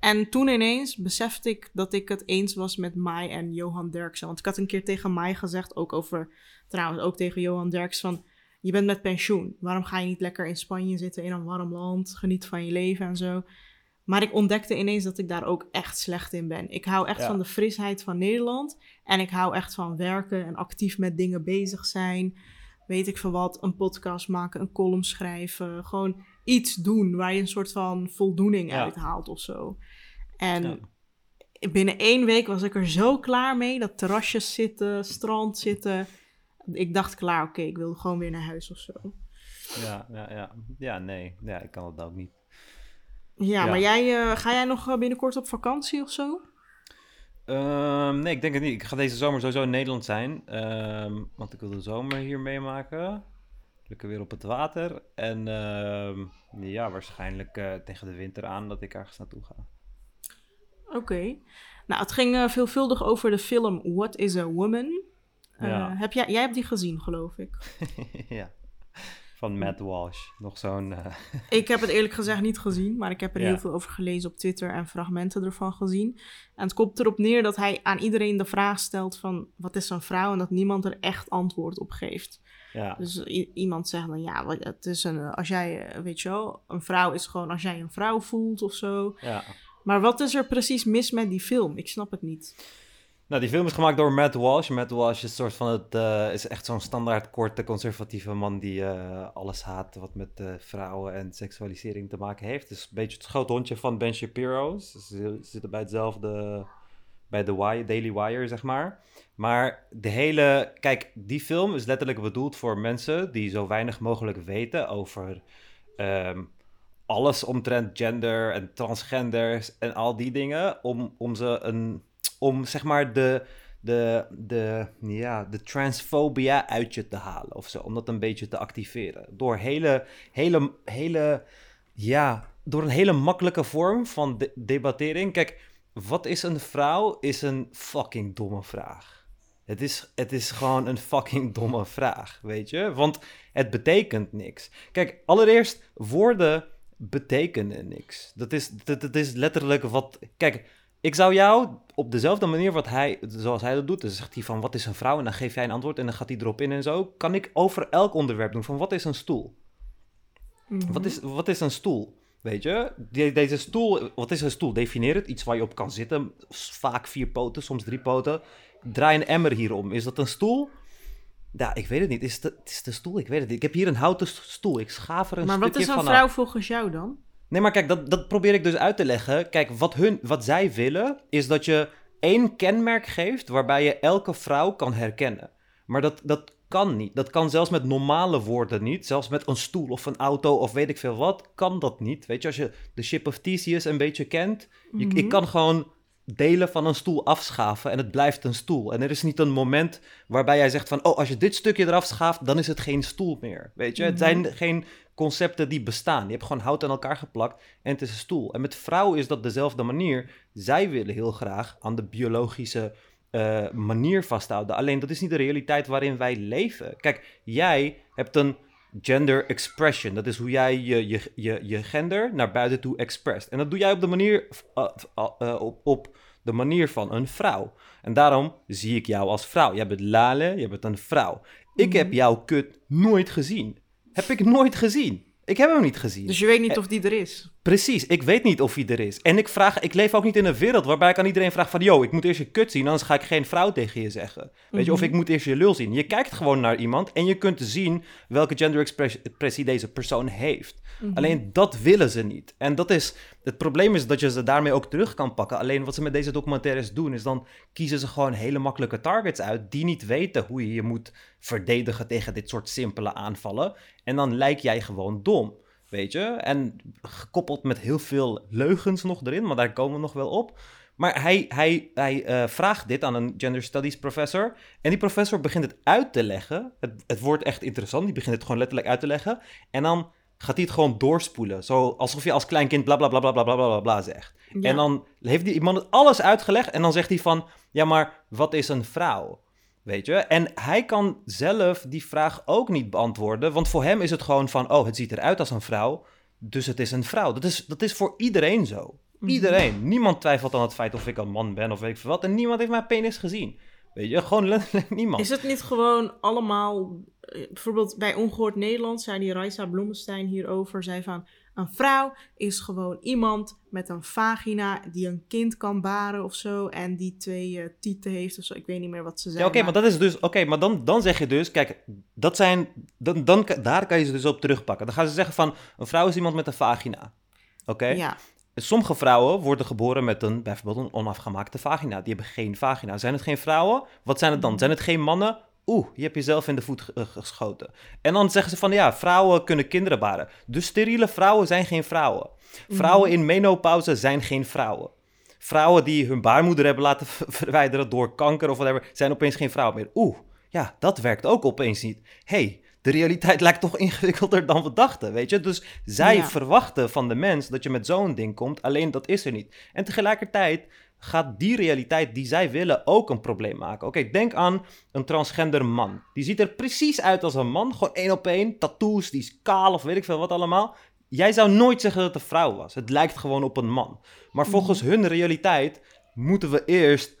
En toen ineens besefte ik dat ik het eens was met Mai en Johan Derksen. Want ik had een keer tegen Mai gezegd, ook over, trouwens ook tegen Johan Derksen, van je bent met pensioen. Waarom ga je niet lekker in Spanje zitten, in een warm land, geniet van je leven en zo. Maar ik ontdekte ineens dat ik daar ook echt slecht in ben. Ik hou echt Ja. van de frisheid van Nederland. En ik hou echt van werken en actief met dingen bezig zijn. Weet ik veel wat, een podcast maken, een column schrijven. Gewoon iets doen waar je een soort van voldoening Ja. uit haalt of zo. En Ja. binnen één week was ik er zo klaar mee. Dat terrasjes zitten, strand zitten. Ik dacht klaar, oké, ik wil gewoon weer naar huis of zo. Ja, ja, ja. Ja, nee. Ja, ik kan dat ook niet. Ja, maar jij, eh, ga jij nog eh, binnenkort op vakantie of zo? Ehm, nee, ik denk het niet. Ik ga deze zomer sowieso in Nederland zijn. ehm, want ik wil de zomer hier meemaken. Lekker weer op het water. En ehm, ja, waarschijnlijk eh, tegen de winter aan dat ik ergens naartoe ga. Oké. Nou, het ging veelvuldig over de film What is a Woman? Ja. heb jij, jij hebt die gezien, geloof ik. <laughs> ja. Van Matt Walsh. Nog zo'n... eh, <laughs> Ik heb het eerlijk gezegd niet gezien, maar ik heb er Ja. heel veel over gelezen op Twitter en fragmenten ervan gezien. En het komt erop neer dat hij aan iedereen de vraag stelt van wat is een vrouw en dat niemand er echt antwoord op geeft. ja. Dus iemand zegt dan ja, het is een, als jij, eh, weet je wel, een vrouw is gewoon als jij een vrouw voelt of zo. ja. Maar wat is er precies mis met die film? Ik snap het niet. Nou, die film is gemaakt door Matt Walsh. Matt Walsh is, soort van het, eh, is echt zo'n standaard korte conservatieve man die eh, alles haat wat met eh, vrouwen en seksualisering te maken heeft. Dus een beetje het schoothondje van Ben Shapiro. Ze, ze zitten bij hetzelfde, bij de Wire, Daily Wire, zeg maar. Maar de hele, kijk, die film is letterlijk bedoeld voor mensen die zo weinig mogelijk weten over ehm, alles omtrent gender en transgenders en al die dingen. Om, om ze een. Om zeg maar de. De, de, ja, de transfobia uit je te halen of zo. Om dat een beetje te activeren. Door hele, hele, hele. Ja, door een hele makkelijke vorm van de debattering. Kijk, wat is een vrouw? Is een fucking domme vraag. Het is, het is gewoon een fucking domme vraag, weet je? Want het betekent niks. Kijk, allereerst, woorden betekenen niks. Dat is, dat, dat is letterlijk wat... Kijk, ik zou jou op dezelfde manier wat hij, zoals hij dat doet, dan zegt hij van wat is een vrouw en dan geeft hij een antwoord en dan gaat hij erop in en zo, kan ik over elk onderwerp doen van wat is een stoel? Mhm. Wat, is, wat is een stoel? Weet je, De- deze stoel, wat is een stoel? Defineer het, iets waar je op kan zitten, vaak vier poten, soms drie poten. Draai een emmer hierom. Is dat een stoel? Ja, ik weet het niet. Is het, is de stoel? Ik weet het niet. Ik heb hier een houten stoel. Ik schaaf er een Maar wat stukje is een van vrouw af. volgens jou dan? Nee, maar kijk, dat, dat probeer ik dus uit te leggen. Kijk, wat, hun, wat zij willen, is dat je één kenmerk geeft waarbij je elke vrouw kan herkennen. Maar dat, dat kan niet. Dat kan zelfs met normale woorden niet. Zelfs met een stoel of een auto of weet ik veel wat, kan dat niet. Weet je, als je de Ship of Theseus een beetje kent, je, Mhm. ik kan gewoon delen van een stoel afschaven en het blijft een stoel. En er is niet een moment waarbij jij zegt van, oh, als je dit stukje eraf schaaft, dan is het geen stoel meer. Weet je, het Mhm. zijn geen concepten die bestaan. Je hebt gewoon hout aan elkaar geplakt en het is een stoel. En met vrouwen is dat dezelfde manier. Zij willen heel graag aan de biologische eh, manier vasthouden. Alleen dat is niet de realiteit waarin wij leven. Kijk, jij hebt een gender expression. Dat is hoe jij je, je, je, je gender naar buiten toe expresst. En dat doe jij op de manier, uh, uh, uh, op, op de manier van een vrouw. En daarom zie ik jou als vrouw. Jij bent Lale, je bent een vrouw. Ik Mhm. heb jouw kut nooit gezien. Heb ik nooit gezien. Ik heb hem niet gezien. Dus je weet niet of die er is. Precies, ik weet niet of hij er is. En ik, vraag, ik leef ook niet in een wereld waarbij ik aan iedereen vraag van... ...yo, ik moet eerst je kut zien, anders ga ik geen vrouw tegen je zeggen. Weet je, of Mhm. ik moet eerst je lul zien. Je kijkt gewoon naar iemand en je kunt zien welke gender expres- expressie deze persoon heeft. Mhm. Alleen dat willen ze niet. En dat is, het probleem is dat je ze daarmee ook terug kan pakken. Alleen wat ze met deze documentaires doen, is dan kiezen ze gewoon hele makkelijke targets uit... ...die niet weten hoe je je moet verdedigen tegen dit soort simpele aanvallen. En dan lijk jij gewoon dom. Weet je? En gekoppeld met heel veel leugens nog erin, maar daar komen we nog wel op. Maar hij, hij, hij eh, vraagt dit aan een gender studies professor. En die professor begint het uit te leggen. Het, het wordt echt interessant. Die begint het gewoon letterlijk uit te leggen. En dan gaat hij het gewoon doorspoelen. Zo alsof je als klein kind bla bla bla bla bla bla bla, zegt. En dan heeft die iemand het alles uitgelegd. En dan zegt hij van: Ja, maar wat is een vrouw? Weet je? En hij kan zelf die vraag ook niet beantwoorden. Want voor hem is het gewoon van: Oh, het ziet eruit als een vrouw. Dus het is een vrouw. Dat is, dat is voor iedereen zo. Mhm. Iedereen. Niemand twijfelt aan het feit of ik een man ben of weet ik veel wat. En niemand heeft mijn penis gezien. Weet je? Gewoon letterlijk <laughs> niemand. Is het niet gewoon allemaal... eh, Bijvoorbeeld bij Ongehoord Nederland zei die Raisa Bloemenstein hierover. Zei van, een vrouw is gewoon iemand met een vagina die een kind kan baren of zo. En die twee eh, tieten heeft of zo. Ik weet niet meer wat ze. Ja, oké, maar dat is dus. Oké, maar dan, dan zeg je dus. Kijk, dat zijn. Dan, dan, daar kan je ze dus op terugpakken. Dan gaan ze zeggen van. Een vrouw is iemand met een vagina. Oké? Ja, Sommige vrouwen worden geboren met een. Bijvoorbeeld een onafgemaakte vagina. Die hebben geen vagina. Zijn het geen vrouwen? Wat zijn het dan? Zijn het geen mannen? Oeh, je hebt jezelf in de voet eh, geschoten. En dan zeggen ze van ja, vrouwen kunnen kinderen baren. Dus steriele vrouwen zijn geen vrouwen. Vrouwen in menopauze zijn geen vrouwen. Vrouwen die hun baarmoeder hebben laten ver- verwijderen door kanker of whatever, zijn opeens geen vrouw meer. Oeh, ja, dat werkt ook opeens niet. hey, de realiteit <laughs> lijkt toch ingewikkelder dan we dachten, weet je? Dus zij Ja. verwachten van de mens dat je met zo'n ding komt, alleen dat is er niet. En tegelijkertijd gaat die realiteit die zij willen ook een probleem maken. Oké, denk aan een transgender man. Die ziet er precies uit als een man, gewoon één op één, tattoos, die is kaal of weet ik veel wat allemaal. Jij zou nooit zeggen dat het een vrouw was. Het lijkt gewoon op een man. Maar volgens hun realiteit moeten we eerst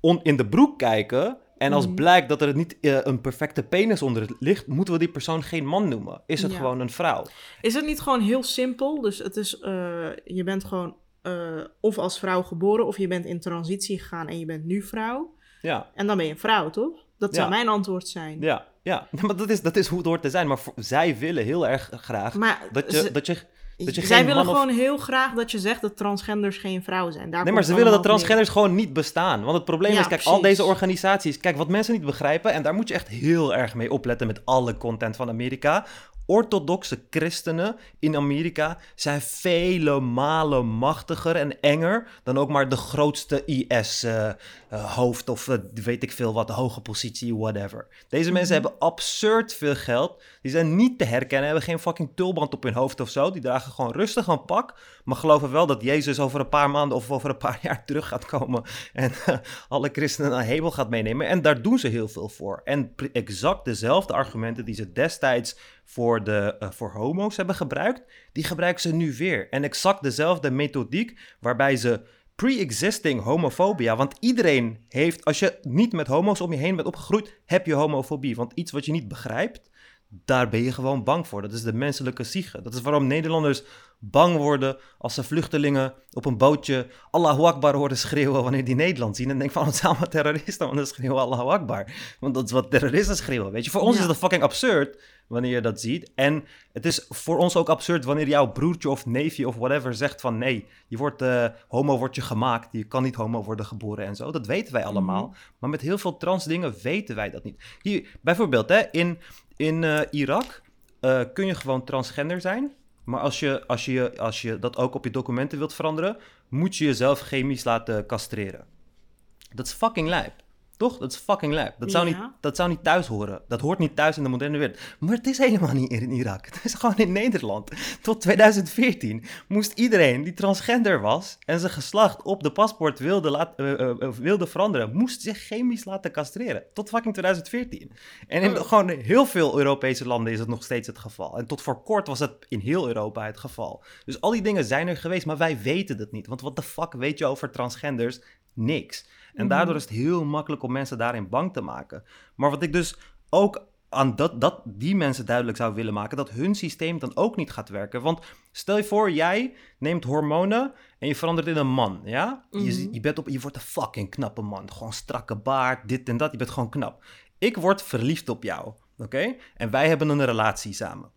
on- in de broek kijken. En als Mhm. blijkt dat er niet eh, een perfecte penis onder het ligt, moeten we die persoon geen man noemen. Is het Ja. gewoon een vrouw? Is het niet gewoon heel simpel? Dus het is, eh, je bent gewoon eh, of als vrouw geboren, of je bent in transitie gegaan en je bent nu vrouw. Ja, En dan ben je een vrouw, toch? Dat zou Ja. mijn antwoord zijn. ja, ja. <laughs> Maar dat is, dat is hoe het hoort te zijn. Maar voor- zij willen heel erg graag Maar dat je, ze- dat je dat je zij geen willen of- gewoon heel graag dat je zegt dat transgenders geen vrouw zijn. Daar Nee, maar ze willen dat neer. transgenders gewoon niet bestaan. Want het probleem Ja, is, kijk, al deze organisaties... Kijk, wat mensen niet begrijpen... en daar moet je echt heel erg mee opletten met alle content van Amerika... orthodoxe christenen in Amerika zijn vele malen machtiger en enger dan ook maar de grootste IS-hoofd of eh, weet ik veel wat, hoge positie, whatever. Deze mensen Mhm. hebben absurd veel geld. Die zijn niet te herkennen, hebben geen fucking tulband op hun hoofd of zo. Die dragen gewoon rustig een pak, maar geloven wel dat Jezus over een paar maanden of over een paar <laughs> jaar terug gaat komen en eh, alle christenen naar hemel gaat meenemen. En daar doen ze heel veel voor. En exact dezelfde argumenten die ze destijds voor, de, eh, voor homo's hebben gebruikt, die gebruiken ze nu weer. En exact dezelfde methodiek waarbij ze pre-existing homofobia, want iedereen heeft, als je niet met homo's om je heen bent opgegroeid, heb je homofobie. Want iets wat je niet begrijpt, daar ben je gewoon bang voor. Dat is de menselijke ziege. Dat is waarom Nederlanders bang worden als ze vluchtelingen op een bootje Allahu Akbar horen schreeuwen wanneer die Nederland zien. En denk van, <laughs> het zijn allemaal terroristen, want dan schreeuwen Allahu Akbar. Want dat is wat terroristen schreeuwen, weet je. Voor ons Ja. is dat fucking absurd wanneer je dat ziet. En het is voor ons ook absurd wanneer jouw broertje of neefje of whatever zegt van... nee, je wordt, eh, homo wordt je gemaakt, je kan niet homo worden geboren en zo. Dat weten wij allemaal. Maar met heel veel trans dingen weten wij dat niet. Hier, bijvoorbeeld, hè, in, in eh, Irak eh, kun je gewoon transgender zijn... Maar als je, als, je, als je dat ook op je documenten wilt veranderen, moet je jezelf chemisch laten castreren. Dat is fucking lijp. Toch? Dat is fucking lijp. Dat zou, Ja. niet, dat zou niet thuis horen. Dat hoort niet thuis in de moderne wereld. Maar het is helemaal niet in Irak. Het is gewoon in Nederland. Tot 2014 moest iedereen die transgender was en zijn geslacht op de paspoort wilde, laat, eh, eh, eh, wilde veranderen, moest zich chemisch laten castreren. Tot fucking 2014. En in Oh. gewoon heel veel Europese landen is het nog steeds het geval. En tot voor kort was het in heel Europa het geval. Dus al die dingen zijn er geweest, maar wij weten het niet. Want wat de fuck weet je over transgenders? Niks. En Mhm. daardoor is het heel makkelijk om mensen daarin bang te maken. Maar wat ik dus ook aan dat, dat die mensen duidelijk zou willen maken, dat hun systeem dan ook niet gaat werken. Want stel je voor, jij neemt hormonen en je verandert in een man, ja? je, Mhm. je, bent op, je wordt een fucking knappe man. Gewoon strakke baard, dit en dat. Je bent gewoon knap. Ik word verliefd op jou, oké? En wij hebben een relatie samen.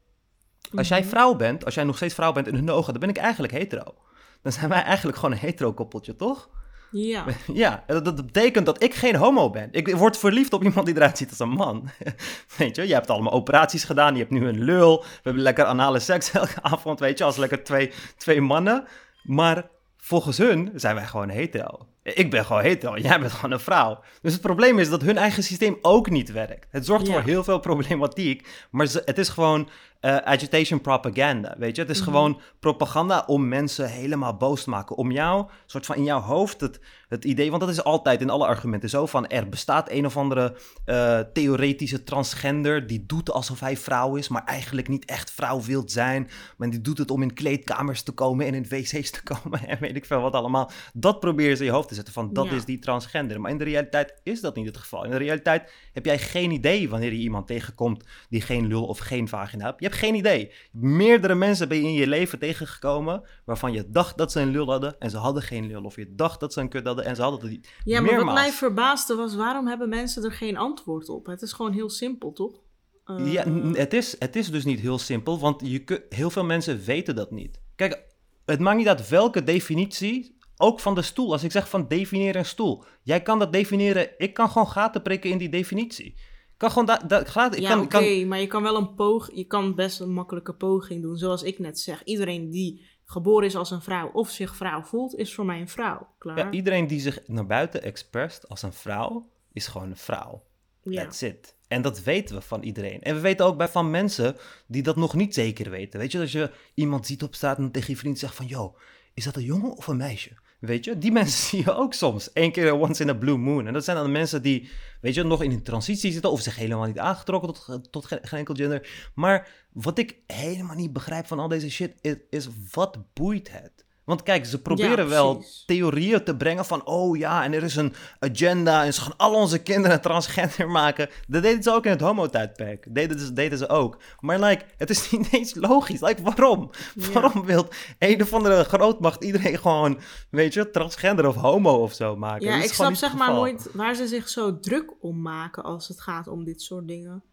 Als jij Mhm. vrouw bent, als jij nog steeds vrouw bent in hun ogen, dan ben ik eigenlijk hetero. Dan zijn wij eigenlijk gewoon een hetero-koppeltje, toch? Ja. <laughs> Ja, dat, dat betekent dat ik geen homo ben. Ik word verliefd op iemand die eruit ziet als een man. <laughs> Weet je, je hebt allemaal operaties gedaan, je hebt nu een lul. We hebben lekker anale seks <laughs> elke avond, weet je, als lekker twee, twee mannen. Maar volgens hun zijn wij gewoon hetero. Ik ben gewoon hetero, jij bent gewoon een vrouw. Dus het probleem is dat hun eigen systeem ook niet werkt. Het zorgt Ja. voor heel veel problematiek, maar het is gewoon eh, agitation propaganda, weet je. Het is Mhm. gewoon propaganda om mensen helemaal boos te maken. Om jou, soort van in jouw hoofd, het, het idee, want dat is altijd in alle argumenten zo van er bestaat een of andere eh, theoretische transgender die doet alsof hij vrouw is, maar eigenlijk niet echt vrouw wilt zijn. Maar die doet het om in kleedkamers te komen en in wc's te <laughs> komen en weet ik veel wat allemaal. Dat proberen ze in je hoofd te zetten van dat Ja. is die transgender. Maar in de realiteit is dat niet het geval. In de realiteit heb jij geen idee wanneer je iemand tegenkomt die geen lul of geen vagina hebt. Je hebt geen idee. Meerdere mensen ben je in je leven tegengekomen waarvan je dacht dat ze een lul hadden en ze hadden geen lul. Of je dacht dat ze een kut hadden en ze hadden het niet. Ja, maar wat mij verbaasde was, waarom hebben mensen er geen antwoord op? Het is gewoon heel simpel, toch? Eh, Ja, het is, het is dus niet heel simpel, want je kun- heel veel mensen weten dat niet. Kijk, het maakt niet uit welke definitie, ook van de stoel. Als ik zeg van definieer een stoel, jij kan dat definiëren, ik kan gewoon gaten prikken in die definitie. Kan gewoon da- da- gaten, ik ja, kan, oké, kan, maar je kan wel een pog, je kan best een makkelijke poging doen. Zoals ik net zeg, iedereen die geboren is als een vrouw of zich vrouw voelt, is voor mij een vrouw. Klaar? ja, iedereen die zich naar buiten expresst als een vrouw, is gewoon een vrouw. Ja. That's it. En dat weten we van iedereen. En we weten ook bij van mensen die dat nog niet zeker weten. Weet je, als je iemand ziet op straat en tegen je vriend zegt van... Yo, is dat een jongen of een meisje? Weet je, die <laughs> mensen zie je ook soms. Eén keer once in a blue moon. En dat zijn dan de mensen die, weet je, nog in een transitie zitten... of zich helemaal niet aangetrokken tot, tot geen, enkel gender. Maar wat ik helemaal niet begrijp van al deze shit... is wat boeit het? Want kijk, ze proberen wel theorieën te brengen van... oh ja, en er is een agenda en ze gaan al onze kinderen <laughs> transgender maken. Dat deden ze ook in het homo-tijdperk. Deden ze, deden ze ook. Maar like, het is <laughs> niet eens logisch. Like, waarom? Ja. Waarom wil een of andere grootmacht iedereen gewoon, weet je, transgender of homo of zo maken? Ja, ik snap zeg maar nooit waar ze zich zo druk om maken als het gaat om dit soort dingen.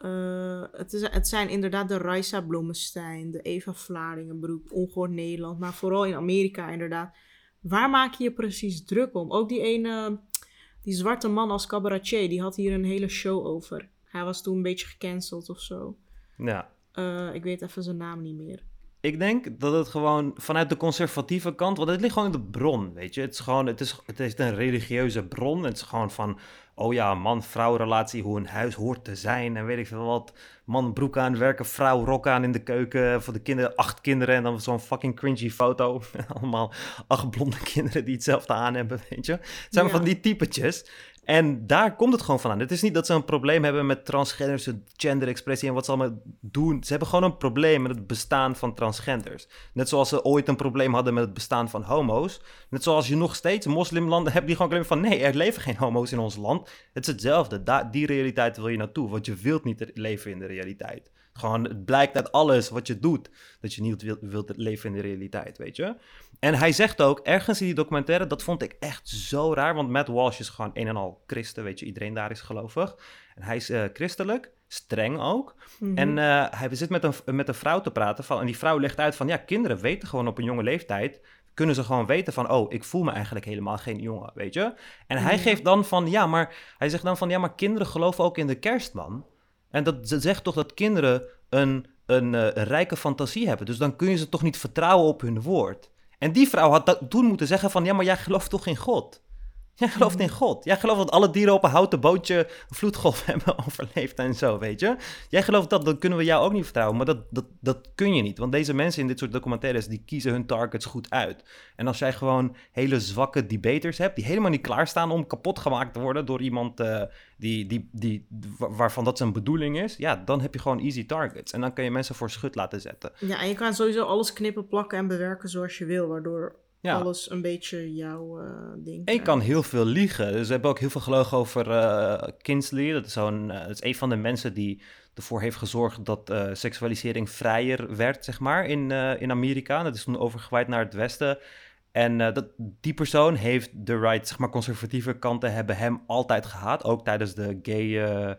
Eh, het, is, het zijn inderdaad de Raisa Blommestein, de Eva Vlaardingenbroek, Ongehoord Nederland, maar vooral in Amerika inderdaad. Waar maak je je precies druk om? Ook die ene, die zwarte man als cabaretier, die had hier een hele show over. Hij was toen een beetje gecanceld of zo. Ja. Eh, ik weet even zijn naam niet meer. Ik denk dat het gewoon vanuit de conservatieve kant, want het ligt gewoon in de bron, weet je. Het is gewoon, het is, het is een religieuze bron. Het is gewoon van, oh ja, man-vrouw relatie, hoe een huis hoort te zijn en weet ik veel wat. Man broek aan werken, vrouw rok aan in de keuken voor de kinderen, acht kinderen en dan zo'n fucking cringy foto. <laughs> Allemaal acht blonde <laughs> kinderen die hetzelfde aan hebben, weet je. Het zijn Ja. van die typetjes. En daar komt het gewoon vandaan. Het is niet dat ze een probleem hebben met transgenders, genderexpressie en wat ze allemaal doen. Ze hebben gewoon een probleem met het bestaan van transgenders. Net zoals ze ooit een probleem hadden met het bestaan van homo's. Net zoals je nog steeds moslimlanden hebt die gewoon claimen van... nee, er leven geen homo's in ons land. Het is hetzelfde. Die realiteit wil je naartoe, want je wilt niet leven in de realiteit. Gewoon, het blijkt uit alles wat je doet, dat je niet wilt, wilt leven in de realiteit, weet je? En hij zegt ook, ergens in die documentaire, dat vond ik echt zo raar, want Matt Walsh is gewoon een en al christen, weet je, iedereen daar is gelovig. En hij is eh, christelijk, streng ook. Mhm. En eh, hij zit met een, met een vrouw te praten, van, en die vrouw legt uit van, ja, kinderen weten gewoon op een jonge leeftijd, kunnen ze gewoon weten van, oh, ik voel me eigenlijk helemaal geen jongen, weet je? En hij Ja. geeft dan van, ja, maar, hij zegt dan van, ja, maar kinderen geloven ook in de kerstman. En dat ze zegt toch dat kinderen een, een, eh, een rijke fantasie hebben. Dus dan kun je ze toch niet vertrouwen op hun woord. En die vrouw had dat toen moeten zeggen van... ja, maar jij gelooft toch in God? Jij gelooft in God. Jij gelooft dat alle dieren op een houten bootje... een vloedgolf <laughs> hebben overleefd en zo, weet je? Jij gelooft dat, dan kunnen we jou ook niet vertrouwen. Maar dat, dat, dat kun je niet. Want deze mensen in dit soort documentaires... die kiezen hun targets goed uit. En als jij gewoon hele zwakke debaters hebt... die helemaal niet klaarstaan om kapot gemaakt te worden... door iemand eh, die, die, die, wa- waarvan dat zijn bedoeling is... ja, dan heb je gewoon easy targets. En dan kun je mensen voor schut laten zetten. Ja, en je kan sowieso alles knippen, plakken en bewerken zoals je wil, waardoor Ja. alles een beetje jouw eh, ding En je krijgt. kan heel veel liegen. Dus we hebben ook heel veel gelogen over eh Kinsley. Dat is, zo'n, eh, dat is een van de mensen die ervoor heeft gezorgd dat eh, seksualisering vrijer werd, zeg maar, in, eh, in Amerika. Dat is toen overgewaaid naar het westen. En eh, dat, die persoon heeft de right, zeg maar, conservatieve kanten hebben hem altijd gehaat. Ook tijdens de gay...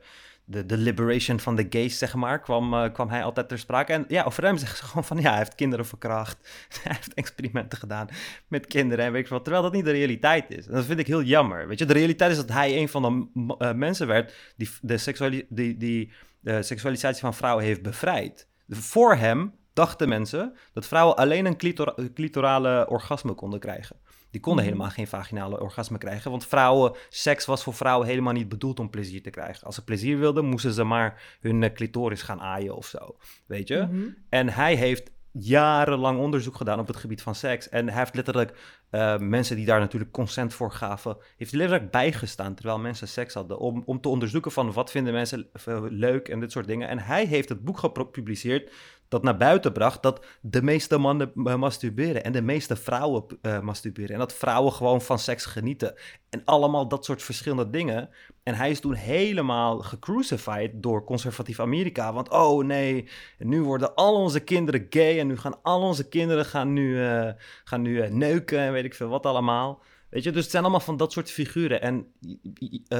eh, de, de liberation van de gays, zeg maar, kwam, eh, kwam hij altijd ter sprake. En ja, over hem zeggen ze gewoon van, ja, hij heeft kinderen verkracht. <laughs> hij heeft experimenten gedaan met kinderen en weet ik wat. Terwijl dat niet de realiteit is. En dat vind ik heel jammer. Weet je, de realiteit is dat hij een van de eh, mensen werd die de, seksuali die, die de seksualisatie van vrouwen heeft bevrijd. Voor hem dachten mensen dat vrouwen alleen een clitora- clitorale orgasme konden krijgen. Die konden Mhm. helemaal geen vaginale orgasme krijgen, want vrouwen, seks was voor vrouwen helemaal niet bedoeld om plezier te krijgen. Als ze plezier wilden, moesten ze maar hun eh, clitoris gaan aaien of zo, weet je? Mhm. En hij heeft jarenlang onderzoek gedaan op het gebied van seks. En hij heeft letterlijk eh, mensen die daar natuurlijk consent voor gaven, heeft letterlijk bijgestaan terwijl mensen seks hadden. Om, om te onderzoeken van wat vinden mensen eh, leuk en dit soort dingen. En hij heeft het boek gepubliceerd dat naar buiten bracht dat de meeste mannen eh, masturberen en de meeste vrouwen eh, masturberen. En dat vrouwen gewoon van seks genieten. En allemaal dat soort verschillende dingen. En hij is toen helemaal gecrucified door conservatief Amerika. Want oh nee, nu worden al onze kinderen gay en nu gaan al onze kinderen gaan nu, eh, gaan nu neuken en weet ik veel wat allemaal. Weet je, dus het zijn allemaal van dat soort figuren. En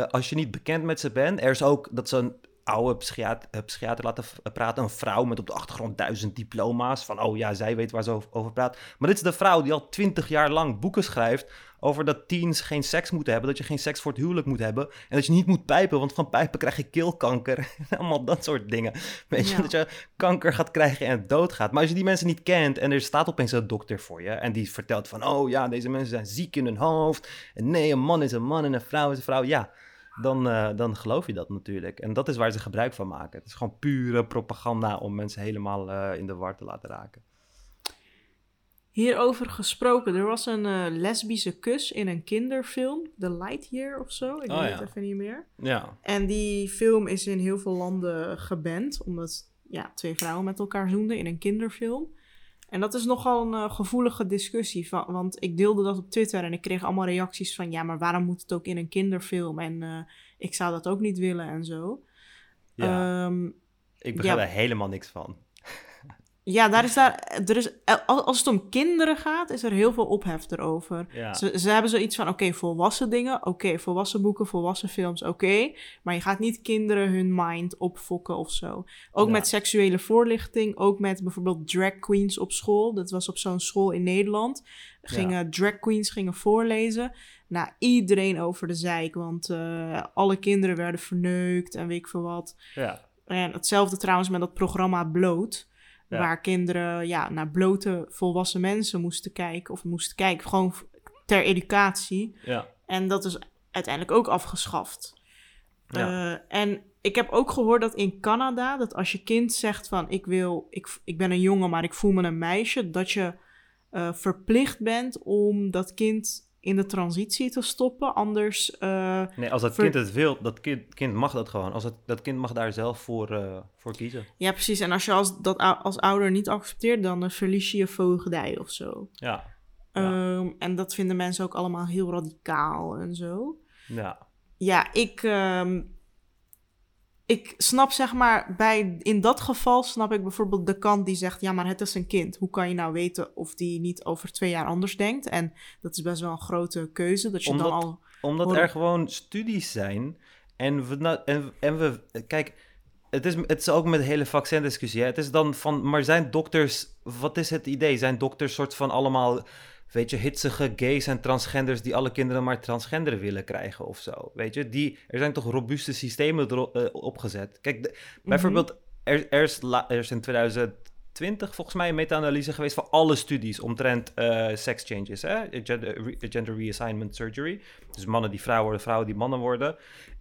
als je niet bekend met ze bent, er is ook dat ze oude psychiater, eh, psychiater laten v- praten. Een vrouw met op de achtergrond duizend diploma's. Van, oh ja, zij weet waar ze over, over praat. Maar dit is de vrouw die al twintig jaar lang boeken schrijft... over dat teens geen seks moeten hebben. Dat je geen seks voor het huwelijk moet hebben. En dat je niet moet pijpen, want van pijpen krijg je keelkanker. <laughs> Allemaal dat soort dingen. Weet je, Ja. dat je kanker gaat krijgen en doodgaat. Maar als je die mensen niet kent en er staat opeens een dokter voor je... en die vertelt van, oh ja, deze mensen zijn ziek in hun hoofd. En nee, een man is een man en een vrouw is een vrouw. Ja, dan, eh, dan geloof je dat natuurlijk. En dat is waar ze gebruik van maken. Het is gewoon pure propaganda om mensen helemaal eh, in de war te laten raken. Hierover gesproken, er was een eh, lesbische kus in een kinderfilm, The Lightyear of zo, ik Oh, weet ja. het even niet meer. Ja, En die film is in heel veel landen geband, omdat ja, twee vrouwen met elkaar zoenden in een kinderfilm. En dat is nogal een eh, gevoelige discussie, van, want ik deelde dat op Twitter en ik kreeg allemaal reacties van, ja, maar waarom moet het ook in een kinderfilm? En eh, ik zou dat ook niet willen en zo. ja. Ehm, ik begrijp ja. er helemaal niks van. Ja, daar is daar, er is, als als het om kinderen gaat, is er heel veel ophef erover. Ja. Ze, ze hebben zoiets van, oké, volwassen dingen, oké, volwassen boeken, volwassen films, oké. maar je gaat niet kinderen hun mind opfokken of zo. Ook Ja. met seksuele voorlichting, ook met bijvoorbeeld drag queens op school. Dat was op zo'n school in Nederland. Gingen drag queens gingen voorlezen. Nou, iedereen over de zeik, want eh, alle kinderen werden verneukt en weet ik veel wat. Ja. En hetzelfde trouwens met dat programma Bloot. Ja. Waar kinderen ja, naar blote volwassen mensen moesten kijken. Of moesten kijken, gewoon ter educatie. Ja. En dat is uiteindelijk ook afgeschaft. Ja. Eh, en ik heb ook gehoord dat in Canada, dat als je kind zegt van ik wil, ik, ik ben een jongen, maar ik voel me een meisje, dat je eh, verplicht bent om dat kind in de transitie te stoppen. Anders, eh, Nee, als dat kind het wil, dat kind, kind mag dat gewoon. Als het, dat kind mag daar zelf voor, eh, voor kiezen. ja precies. En als je als, dat als ouder niet accepteert, dan eh, verlies je je voogdij of zo. Ja. Ja. Ehm, en dat vinden mensen ook allemaal heel radicaal en zo. Ja. Ja, ik, ehm, ik snap zeg maar, bij, in dat geval snap ik bijvoorbeeld de kant die zegt, ja, maar het is een kind. Hoe kan je nou weten of die niet over twee jaar anders denkt? En dat is best wel een grote keuze, dat je Omdat- dan al... Omdat er gewoon studies zijn. En we, en, en we kijk, het is, het is ook met de hele vaccindiscussie. Hè? Het is dan van, maar zijn dokters, wat is het idee? Zijn dokters soort van allemaal, weet je, hitsige gays en transgenders die alle kinderen maar transgender willen krijgen of zo? Weet je, die, er zijn toch robuuste systemen erop eh, opgezet. Kijk, de- bijvoorbeeld, er, er, is la- er is in 2020 volgens mij een meta-analyse geweest van alle studies omtrent eh sex changes, hè? Gender, re- gender reassignment surgery. Dus mannen die vrouwen worden, vrouwen die mannen worden.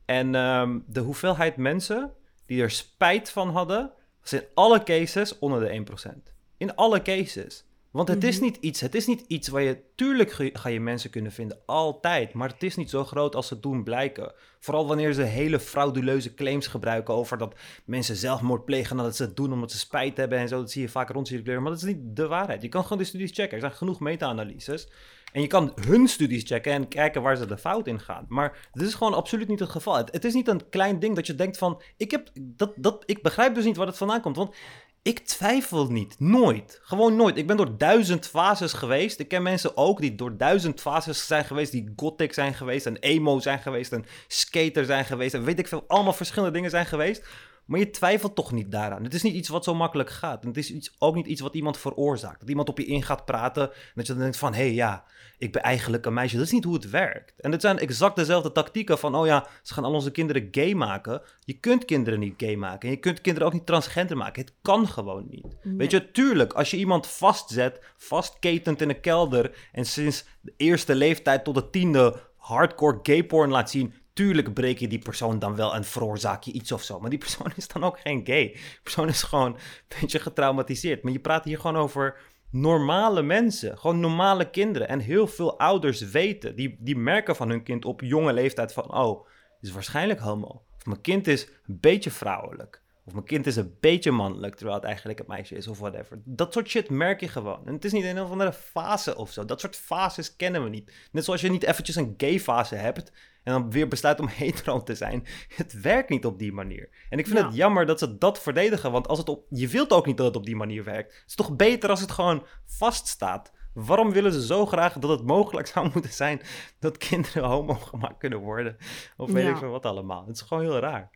En ehm, de hoeveelheid mensen die er spijt van hadden, was in alle cases onder de 1%. In alle cases. Want het is Mhm. niet iets, het is niet iets waar je, tuurlijk ge- ga je mensen kunnen vinden, altijd. Maar het is niet zo groot als ze doen blijken. Vooral wanneer ze hele frauduleuze claims gebruiken over dat mensen zelfmoord plegen nadat ze het doen omdat ze spijt hebben en zo. Dat zie je vaak rondcirculeren, maar dat is niet de waarheid. Je kan gewoon de studies checken. Er zijn genoeg meta-analyses. En je kan hun studies checken en kijken waar ze de fout in gaan. Maar dit is gewoon absoluut niet het geval. Het, het is niet een klein ding dat je denkt van... Ik, heb, dat, dat, ik begrijp dus niet waar het vandaan komt. Want ik twijfel niet. Nooit. Gewoon nooit. Ik ben door duizend fases geweest. Ik ken mensen ook die door duizend fases zijn geweest. Die gothic zijn geweest en emo zijn geweest en skater zijn geweest. En weet ik veel. Allemaal verschillende dingen zijn geweest. Maar je twijfelt toch niet daaraan. Het is niet iets wat zo makkelijk gaat. En het is iets, ook niet iets wat iemand veroorzaakt. Dat iemand op je in gaat praten. En dat je dan denkt van, hé hey, ja, ik ben eigenlijk een meisje. Dat is niet hoe het werkt. En het zijn exact dezelfde tactieken van, oh ja, ze gaan al onze kinderen gay maken. Je kunt kinderen niet gay maken. En je kunt kinderen ook niet transgender maken. Het kan gewoon niet. Weet je, tuurlijk, als je iemand vastzet, vastketend in een kelder... en sinds de eerste leeftijd tot de tiende hardcore gay porn laat zien... Tuurlijk breek je die persoon dan wel en veroorzaak je iets of zo. Maar die persoon <laughs> is dan ook geen gay. Die persoon is gewoon een beetje getraumatiseerd. Maar je praat hier gewoon over normale mensen. Gewoon normale kinderen. En heel veel ouders weten, die, die merken van hun kind op jonge leeftijd van... Oh, is waarschijnlijk homo. Of mijn kind is een beetje vrouwelijk. Of mijn kind is een beetje mannelijk, terwijl het eigenlijk een meisje is of whatever. Dat soort shit merk je gewoon. En het is niet een of andere fase of zo. Dat soort fases kennen we niet. Net zoals je niet eventjes een gay fase hebt en dan weer besluit om <laughs> hetero te zijn. Het werkt niet op die manier. En ik vind Ja. het jammer dat ze dat verdedigen, want als het op, je wilt ook niet dat het op die manier werkt. Het is toch beter als het gewoon vaststaat. Waarom willen ze zo graag dat het mogelijk zou <laughs> moeten zijn dat kinderen homo gemaakt kunnen worden? Of weet Ja. ik veel wat allemaal. Het is gewoon heel raar.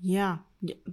Ja,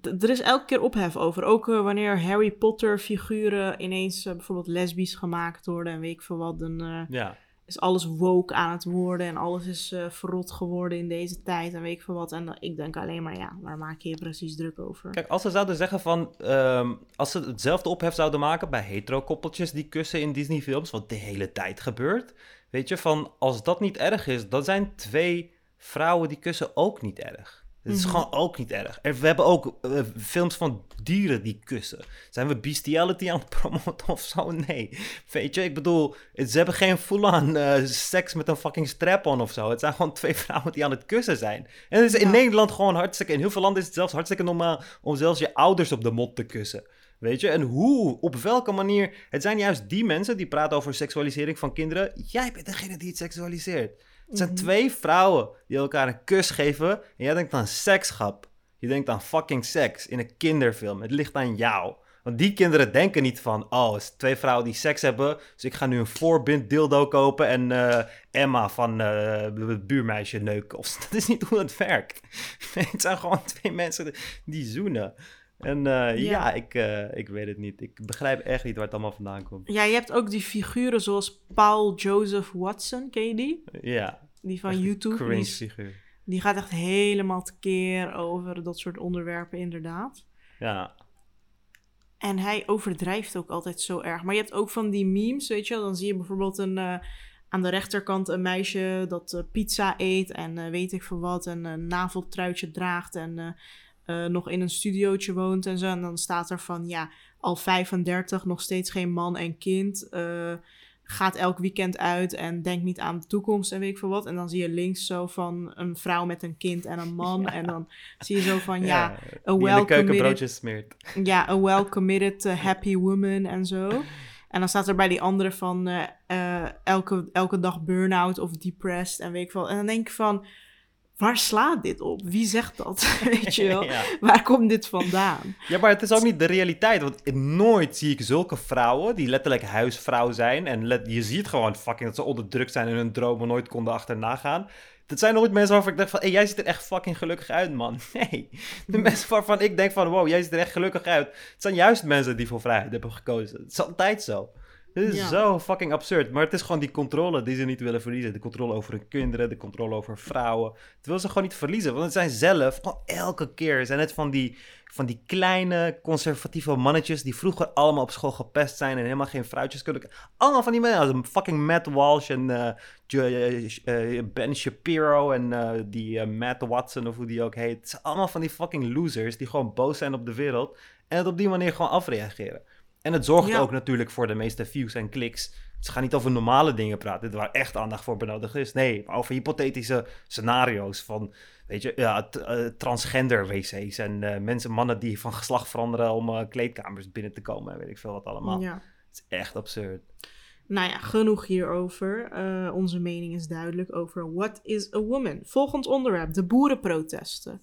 er is elke keer ophef over. Ook eh, wanneer Harry Potter figuren ineens eh, bijvoorbeeld lesbisch gemaakt worden en weet ik veel wat. Dan eh, Ja. Is alles woke aan het worden en alles is eh, verrot geworden in deze tijd en weet ik veel wat. En ik denk alleen maar, ja, waar maak je je precies druk over? Kijk, als ze zouden zeggen van... ehm, als ze hetzelfde ophef zouden maken bij hetero-koppeltjes die kussen in Disney-films... wat de hele tijd gebeurt... Weet je, van als dat niet erg is... dan zijn twee vrouwen die kussen ook niet erg. Het is Mhm. gewoon ook niet erg. Er- we hebben ook eh, films van dieren die kussen. Zijn we bestiality aan het <laughs> promoten of zo? Nee. Weet je, ik bedoel... Ze hebben geen full-on eh, seks met een fucking strap-on of zo. Het zijn gewoon <laughs> twee vrouwen die aan het kussen zijn. En het is in. Nederland gewoon hartstikke... In heel veel landen is het zelfs hartstikke normaal... om zelfs je ouders op de mond te kussen. Weet je, en hoe, op welke manier... Het zijn juist die mensen die praten over seksualisering van kinderen. Jij bent degene die het seksualiseert. Het zijn Mhm. twee vrouwen die elkaar een kus geven. En jij denkt aan sekschap. Je denkt aan fucking seks in een kinderfilm. Het ligt aan jou. Want die kinderen denken niet van... Oh, het twee vrouwen die seks hebben... dus ik ga nu een voorbind dildo kopen... en eh, Emma van eh, het buurmeisje neuken. Of, <laughs> dat is niet hoe het werkt. <laughs> het zijn gewoon twee mensen die zoenen. En eh, ja, Ja. ik, eh, ik weet het niet. Ik begrijp echt niet waar het allemaal vandaan komt. Ja, je hebt ook die figuren zoals Paul Joseph Watson, ken je die? Ja, Die van YouTube. Die cringe is figuur. Die gaat echt helemaal tekeer over dat soort onderwerpen, inderdaad. Ja. En hij overdrijft ook altijd zo erg. Maar je hebt ook van die memes, weet je wel. Dan zie je bijvoorbeeld een, eh, aan de rechterkant een meisje dat pizza eet en weet ik veel wat. En een naveltruitje draagt en eh, nog in een studiootje woont en zo. En dan staat er van, ja, al 35, nog steeds geen man en kind. eh, gaat elk weekend uit en denkt niet aan de toekomst en weet ik veel wat. En dan zie je links zo van een vrouw met een kind en een man. <laughs> En dan zie je zo van, ja, a die in de well keuken committed broodjes smeert. ja, a <laughs> well-committed, uh, happy woman en zo. En dan staat er bij die andere van eh, eh, elke, elke dag burn-out of depressed en weet ik veel. En dan denk ik van, waar slaat dit op? Wie zegt dat? <laughs> weet je wel? <laughs> ja. Waar komt dit vandaan? Ja, maar het is ook niet de realiteit. Want nooit zie ik zulke vrouwen die letterlijk huisvrouw zijn. En let- je ziet gewoon fucking dat ze onderdrukt zijn en hun dromen nooit konden achterna gaan. Dat zijn nooit mensen waarvan ik denk van, hey, jij ziet er echt fucking gelukkig uit, man. <laughs> Nee. De mensen waarvan ik denk van, wow, jij ziet er echt gelukkig uit. Het zijn juist mensen die voor vrijheid hebben gekozen. Het is altijd zo. Dit is Ja. zo fucking absurd. Maar het is gewoon die controle die ze niet willen verliezen. De controle over hun kinderen, de controle over vrouwen. Dat willen ze gewoon niet verliezen. Want het zijn zelf, gewoon elke keer, zijn het van die, van die kleine conservatieve mannetjes die vroeger allemaal op school gepest zijn en helemaal geen fruitjes kunnen. Allemaal van die mensen, als fucking Matt Walsh en eh, eh, eh, Ben Shapiro en die Matt Watson of hoe die ook heet. Het zijn allemaal van die fucking losers die gewoon boos zijn op de wereld en het op die manier gewoon afreageren. En het zorgt Ja. ook natuurlijk voor de meeste views en kliks. Ze gaan niet over normale dingen praten, waar echt aandacht voor benodigd is. Nee, maar over hypothetische scenario's van, weet je, ja, eh, transgender wc's en eh, mensen, mannen die van geslacht veranderen om eh, kleedkamers binnen te komen en weet ik veel wat allemaal. Ja. Het is echt absurd. Nou ja, genoeg hierover. Onze mening is duidelijk over what is a woman. Volgend onderwerp, de boerenprotesten.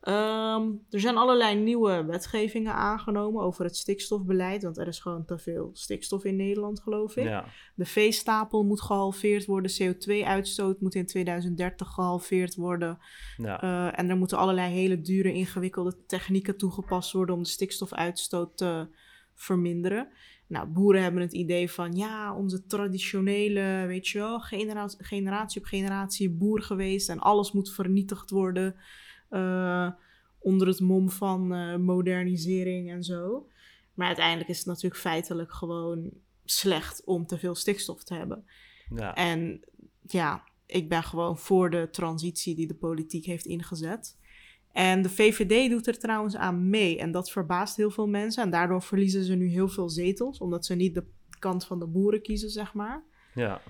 Ehm, er zijn allerlei nieuwe wetgevingen aangenomen over het stikstofbeleid, want er is gewoon te veel stikstof in Nederland, geloof ik. Ja, De veestapel moet gehalveerd worden, CO2-uitstoot moet in 2030 gehalveerd worden. ja. Eh, en er moeten allerlei hele dure, ingewikkelde technieken toegepast worden om de stikstofuitstoot te verminderen. Nou, boeren hebben het idee van, ja, onze traditionele, weet je wel, genera- generatie op generatie boer geweest en alles moet vernietigd worden eh, onder het mom van eh, modernisering en zo. Maar uiteindelijk is het natuurlijk feitelijk gewoon slecht om te veel stikstof te hebben. ja. En ja, ik ben gewoon voor de transitie die de politiek heeft ingezet. En de VVD doet er trouwens aan mee. En dat verbaast heel veel mensen. En daardoor verliezen ze nu heel veel zetels. Omdat ze niet de kant van de boeren kiezen, zeg maar. ja.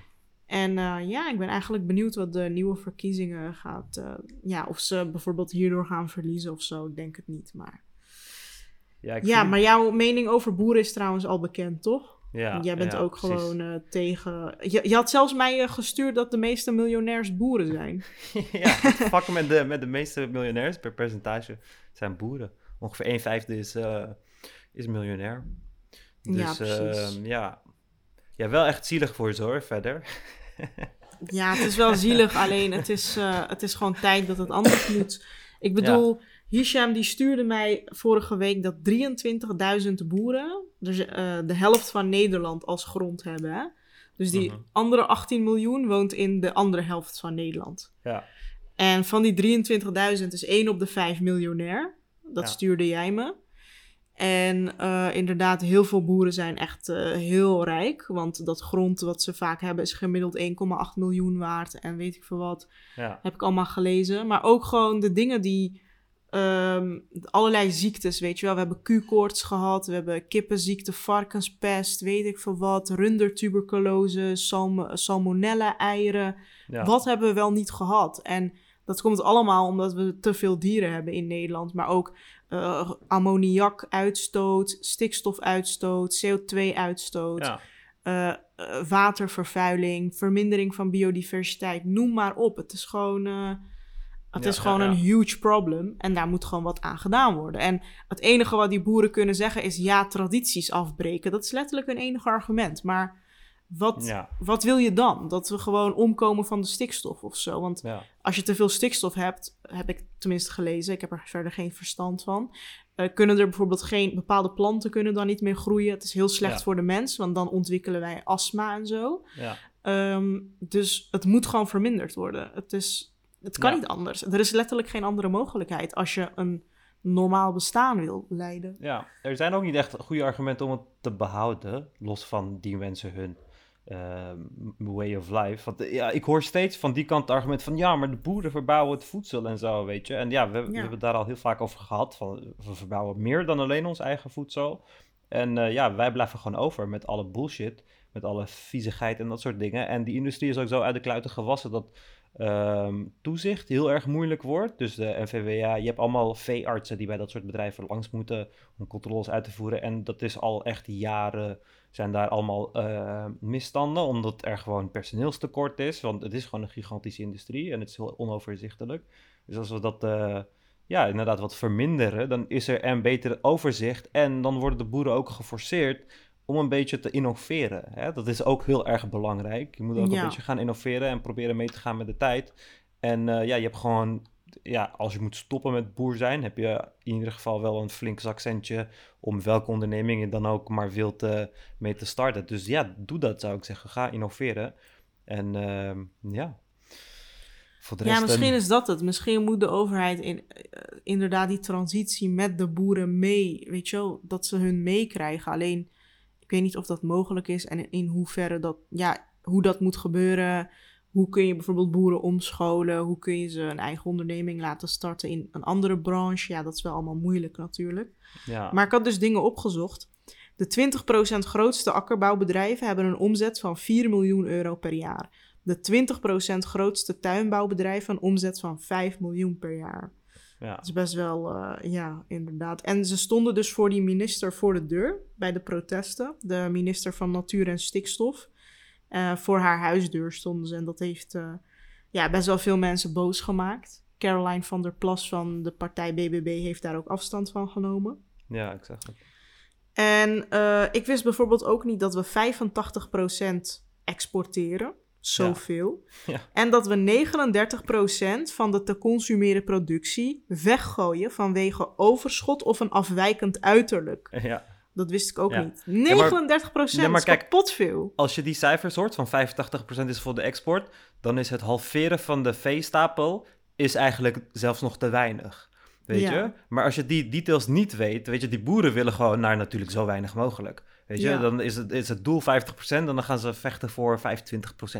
En eh, ja, ik ben eigenlijk benieuwd wat de nieuwe verkiezingen gaat. eh, ja, of ze bijvoorbeeld hierdoor gaan verliezen of zo. Ik denk het niet. Maar Ja, ik ja, vind- maar jouw mening over boeren is trouwens al bekend, toch? ja, Jij bent ja, ook precies. gewoon eh, tegen. Je, je had zelfs mij gestuurd dat de meeste miljonairs boeren zijn. <laughs> ja, fucken met de, met de meeste miljonairs per percentage zijn boeren. Ongeveer 1 vijfde is, is miljonair. Dus Ja, ehm, ja. ja, wel echt zielig voor ze hoor, verder. Ja, het is wel zielig, alleen het is, eh, het is gewoon tijd dat het anders moet. Ik bedoel, Hisham die stuurde mij vorige week dat 23.000 boeren, dus eh, de helft van Nederland als grond hebben. Hè? Dus die Mhm. andere 18 miljoen woont in de andere helft van Nederland. Ja, En van die 23.000 is 1 op de 5 miljonair. Dat Ja. stuurde jij me. En eh, inderdaad, heel veel boeren zijn echt eh, heel rijk. Want dat grond wat ze vaak hebben is gemiddeld 1,8 miljoen waard. En weet ik veel wat. ja, Heb ik allemaal gelezen. Maar ook gewoon de dingen die... ehm, allerlei ziektes, weet je wel. We hebben Q-koorts gehad. We hebben kippenziekte, varkenspest, weet ik veel wat. Rundertuberculose, salm salmonella-eieren. ja. Wat hebben we wel niet gehad? En dat komt allemaal omdat we te veel dieren hebben in Nederland. Maar ook eh ammoniakuitstoot, stikstofuitstoot, CO2-uitstoot, ja. eh, eh, watervervuiling, vermindering van biodiversiteit. Noem maar op. Het is gewoon, het Ja, is gewoon ja. een huge problem. En daar moet gewoon wat aan gedaan worden. En het enige wat die boeren kunnen zeggen is ja, tradities afbreken. Dat is letterlijk hun enige argument. Maar wat, ja, wat wil je dan? Dat we gewoon omkomen van de stikstof of zo? Want ja. als je te veel stikstof hebt, heb ik tenminste gelezen, ik heb er verder geen verstand van, eh, kunnen er bijvoorbeeld geen bepaalde planten kunnen dan niet meer groeien. Het is heel slecht Ja. voor de mens, want dan ontwikkelen wij astma en zo. ja. Ehm, dus het moet gewoon verminderd worden. Het is, Het kan niet anders. Er is letterlijk geen andere mogelijkheid als je een normaal bestaan wil leiden. Ja, er zijn ook niet echt goede argumenten om het te behouden, los van die mensen hun ehm, way of life. Want eh, ja, ik hoor steeds van die kant het argument van ja, maar de boeren verbouwen het voedsel en zo, weet je. En ja, we, we hebben het daar al heel vaak over gehad, van we verbouwen meer dan alleen ons eigen voedsel. En eh, ja, wij blijven gewoon over met alle bullshit, met alle viezigheid en dat soort dingen. En die industrie is ook zo uit de kluiten gewassen dat ehm, toezicht heel erg moeilijk wordt. Dus de NVWA, je hebt allemaal veeartsen die bij dat soort bedrijven langs moeten om controles uit te voeren. En dat is al echt jaren, zijn daar allemaal eh, misstanden, omdat er gewoon personeelstekort is. Want het is gewoon een gigantische industrie en het is heel onoverzichtelijk. Dus als we dat... eh, ja, inderdaad wat verminderen, dan is er een beter overzicht en dan worden de boeren ook geforceerd om een beetje te innoveren. Hè? Dat is ook heel erg belangrijk. Je moet ook Ja. een beetje gaan innoveren en proberen mee te gaan met de tijd. En eh, ja, je hebt gewoon, ja, als je moet stoppen met boer zijn, heb je in ieder geval wel een flink zakcentje om welke onderneming je dan ook maar wilt eh, mee te starten. Dus ja, doe dat zou ik zeggen. Ga innoveren. En ehm, ja. Voor de rest, Ja, misschien een- is dat het. Misschien moet de overheid in, eh, inderdaad die transitie met de boeren mee, weet je wel, dat ze hun meekrijgen. Alleen, ik weet niet of dat mogelijk is en in hoeverre dat, ja, hoe dat moet gebeuren. Hoe kun je bijvoorbeeld boeren omscholen? Hoe kun je ze een eigen onderneming laten starten in een andere branche? Ja, dat is wel allemaal moeilijk natuurlijk. ja. Maar ik had dus dingen opgezocht. De 20% grootste akkerbouwbedrijven hebben een omzet van 4 miljoen euro per jaar. De 20% grootste tuinbouwbedrijven een omzet van 5 miljoen per jaar. Ja. Dat is best wel, eh, ja, inderdaad. En ze stonden dus voor die minister voor de deur bij de protesten. De minister van Natuur en Stikstof. Eh, voor haar huisdeur stonden ze. En dat heeft eh, ja, best wel veel mensen boos gemaakt. Caroline van der Plas van de partij BBB heeft daar ook afstand van genomen. Ja, ik zeg het. En ik wist bijvoorbeeld ook niet dat we 85% exporteren. Zoveel. Ja. En dat we 39% van de te consumeren productie weggooien vanwege overschot of een afwijkend uiterlijk. Ja. Dat wist ik ook Ja. niet. 39% Ja, maar is kijk- kapot veel. Als je die cijfers hoort, van 85% is voor de export, dan is het halveren van de veestapel is eigenlijk zelfs nog te weinig. Weet Ja. je? Maar als je die details niet weet, weet je, die boeren willen gewoon naar natuurlijk zo weinig mogelijk. Weet je, Ja. dan is het, is het doel 50% en dan gaan ze vechten voor 25%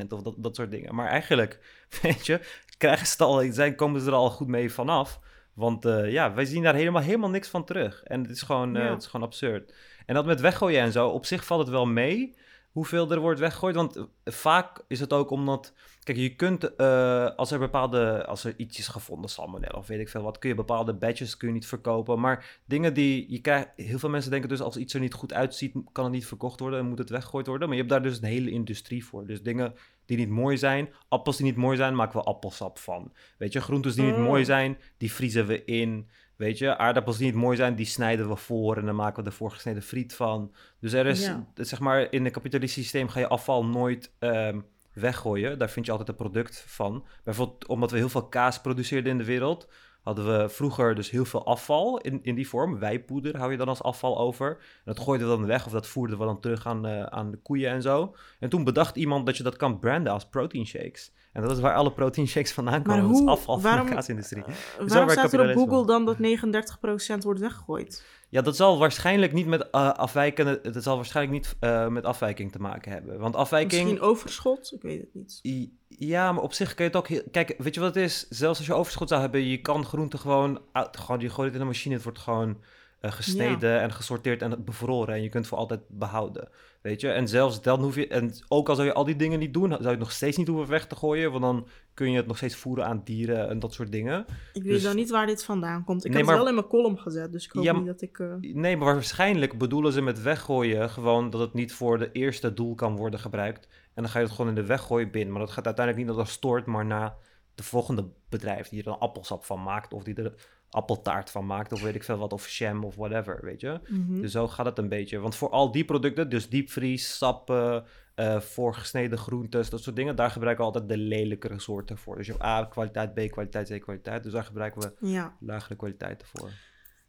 of dat, dat soort dingen. Maar eigenlijk, <laughs> weet je, krijgen ze het al, zijn, komen ze er al goed mee vanaf. Want eh, ja, wij zien daar helemaal, helemaal niks van terug. En het is, gewoon, eh, Ja. het is gewoon absurd. En dat met weggooien en zo, op zich valt het wel mee hoeveel er wordt weggegooid. Want eh, vaak is het ook omdat... Kijk, je kunt, eh, als er bepaalde, als er iets is gevonden, salmonella of weet ik veel wat, kun je bepaalde badges kun je niet verkopen. Maar dingen die je krijgt, heel veel mensen denken dus als iets er niet goed uitziet, kan het niet verkocht worden en moet het weggegooid worden. Maar je hebt daar dus een hele industrie voor. Dus dingen die niet mooi zijn, appels die niet mooi zijn, maken we appelsap van. Weet je, groentes die niet Oh. mooi zijn, die vriezen we in. Weet je, aardappels die niet mooi zijn, die snijden we voor en dan maken we ervoor gesneden friet van. Dus er is, Ja. zeg maar, in een kapitalistisch systeem ga je afval nooit ehm, weggooien. Daar vind je altijd een product van. Bijvoorbeeld omdat we heel veel kaas produceerden in de wereld, hadden we vroeger dus heel veel afval in, in die vorm. Wijpoeder hou je dan als afval over. En dat gooiden we dan weg of dat voerden we dan terug aan, eh, aan de koeien en zo. En toen bedacht iemand dat je dat kan branden als protein shakes. En dat is waar alle protein shakes vandaan Maar komen. Dat is hoe, afval van waarom, de kaasindustrie. waarom staat er op. Google dan dat 39% wordt weggegooid? Ja, dat zal waarschijnlijk niet met afwijkende, het zal waarschijnlijk niet eh, met afwijking te maken hebben. Want afwijking. Misschien overschot? Ik weet het niet. I- Ja, maar op zich kun je het ook heel... Kijk, weet je wat het is? Zelfs als je overschot zou hebben, je kan groenten gewoon... Uit, gewoon je gooit het in de machine, het wordt gewoon eh, gesneden en gesorteerd en bevroren. En je kunt het voor altijd behouden, weet je? En zelfs dan hoef je... En ook al zou je al die dingen niet doen, zou je het nog steeds niet hoeven weg te gooien. Want dan kun je het nog steeds voeren aan dieren en dat soort dingen. Ik weet Dus- dan niet waar dit vandaan komt. Ik Nee, heb maar- het wel in mijn column gezet, dus ik hoop Ja, niet dat ik... eh, Nee, maar waarschijnlijk bedoelen ze met weggooien gewoon dat het niet voor de eerste doel kan worden gebruikt. En dan ga je het gewoon in de weggooibin. Maar dat gaat uiteindelijk niet naar de stort, maar naar de volgende bedrijf die er een appelsap van maakt. Of die er appeltaart van maakt, of weet ik veel wat, of jam of whatever, weet je. mhm. Dus zo gaat het een beetje. Want voor al die producten, dus diepvries, sappen, eh voorgesneden groentes, dat soort dingen, daar gebruiken we altijd de lelijkere soorten voor. Dus je hebt A kwaliteit, B kwaliteit, C kwaliteit. Dus daar gebruiken we Ja. lagere kwaliteiten voor.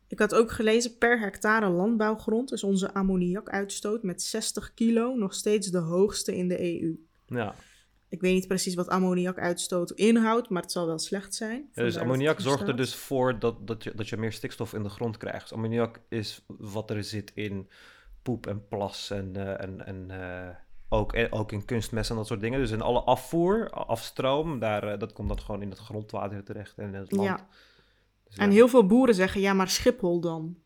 Ik had ook gelezen, per hectare landbouwgrond is onze ammoniakuitstoot met 60 kilo nog steeds de hoogste in de EU. Ja, ik weet niet precies wat ammoniakuitstoot inhoudt, maar het zal wel slecht zijn. Ja, dus ammoniak zorgt er dus voor dat, dat, je, dat je meer stikstof in de grond krijgt. Dus ammoniak is wat er zit in poep en plas en, eh, en, en eh, ook, en ook in kunstmest en dat soort dingen. Dus in alle afvoer, afstroom, daar, eh, dat komt dan gewoon in het grondwater terecht en in het land. Ja. Dus En heel veel boeren zeggen, ja, maar Schiphol dan.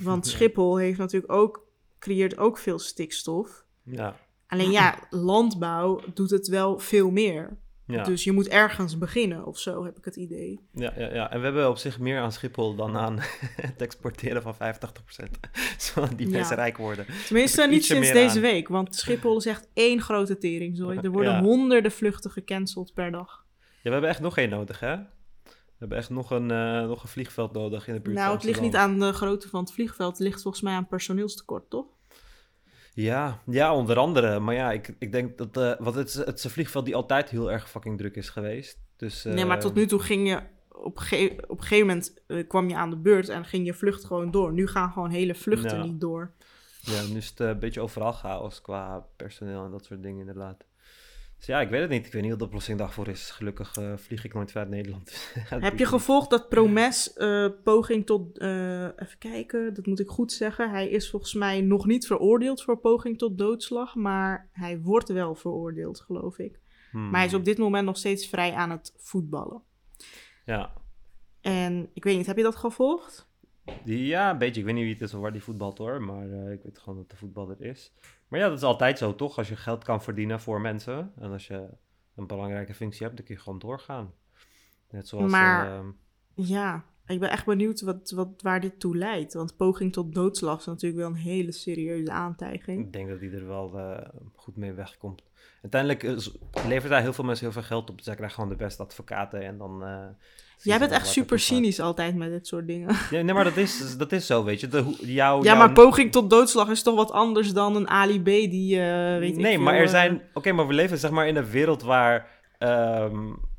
Want. <laughs> Schiphol heeft natuurlijk ook, creëert ook veel stikstof. Ja, Alleen ja, landbouw doet het wel veel meer. ja. Dus je moet ergens beginnen of zo, heb ik het idee. Ja, ja, ja, en we hebben op zich meer aan Schiphol dan aan <laughs> het exporteren van 85%. <laughs> Zodat die Ja. mensen rijk worden. Tenminste, niet sinds deze aan. week. Want Schiphol is echt één grote teringzooi. Er worden Ja. honderden vluchten gecanceld per dag. Ja, we hebben echt nog één nodig, hè? We hebben echt nog een, eh, nog een vliegveld nodig in de buurt Nou, het ligt niet aan de grootte van het vliegveld. Het ligt volgens mij aan personeelstekort, toch? Ja, ja, onder andere. Maar ja, ik, ik denk dat... eh want het, het is een vliegveld die altijd heel erg fucking druk is geweest. Dus, nee, maar tot nu toe ging je... Op, een ge- op een gegeven moment eh, kwam je aan de beurt en ging je vlucht gewoon door. Nu gaan gewoon hele vluchten Ja. niet door. Ja, nu is het eh, een beetje overal chaos qua personeel en dat soort dingen inderdaad. Dus ja, ik weet het niet. Ik weet niet wat de oplossing daarvoor is. Gelukkig eh, vlieg ik nooit vanuit Nederland. <laughs> Heb je gevolgd dat Promes eh, poging tot... eh, even kijken, dat moet ik goed zeggen. Hij is volgens mij nog niet veroordeeld voor poging tot doodslag. Maar hij wordt wel veroordeeld, geloof ik. Hmm. Maar hij is op dit moment nog steeds vrij aan het voetballen. Ja. En ik weet niet, heb je dat gevolgd? Ja, een beetje. Ik weet niet wie het is of waar die voetbalt hoor. Maar ik weet gewoon dat de voetballer is. Maar ja, dat is altijd zo toch? Als je geld kan verdienen voor mensen. En als je een belangrijke functie hebt, dan kun je gewoon doorgaan. Net zoals... Maar- ehm, Ja, ik ben echt benieuwd wat, wat, waar dit toe leidt. Want poging tot doodslag is natuurlijk wel een hele serieuze aantijging. Ik denk dat hij er wel eh, goed mee wegkomt. Uiteindelijk levert hij heel veel mensen heel veel geld op. Dus hij krijgt gewoon de beste advocaten en dan... eh, Jij bent echt super cynisch altijd met dit soort dingen. Nee, nee, maar dat is, dat is zo, weet je. De, jou, Ja, jouw- maar poging tot doodslag is toch wat anders dan een Ali B die, eh weet ik Nee, veel, maar er eh, zijn... Oké, maar we leven zeg maar in een wereld waar ehm,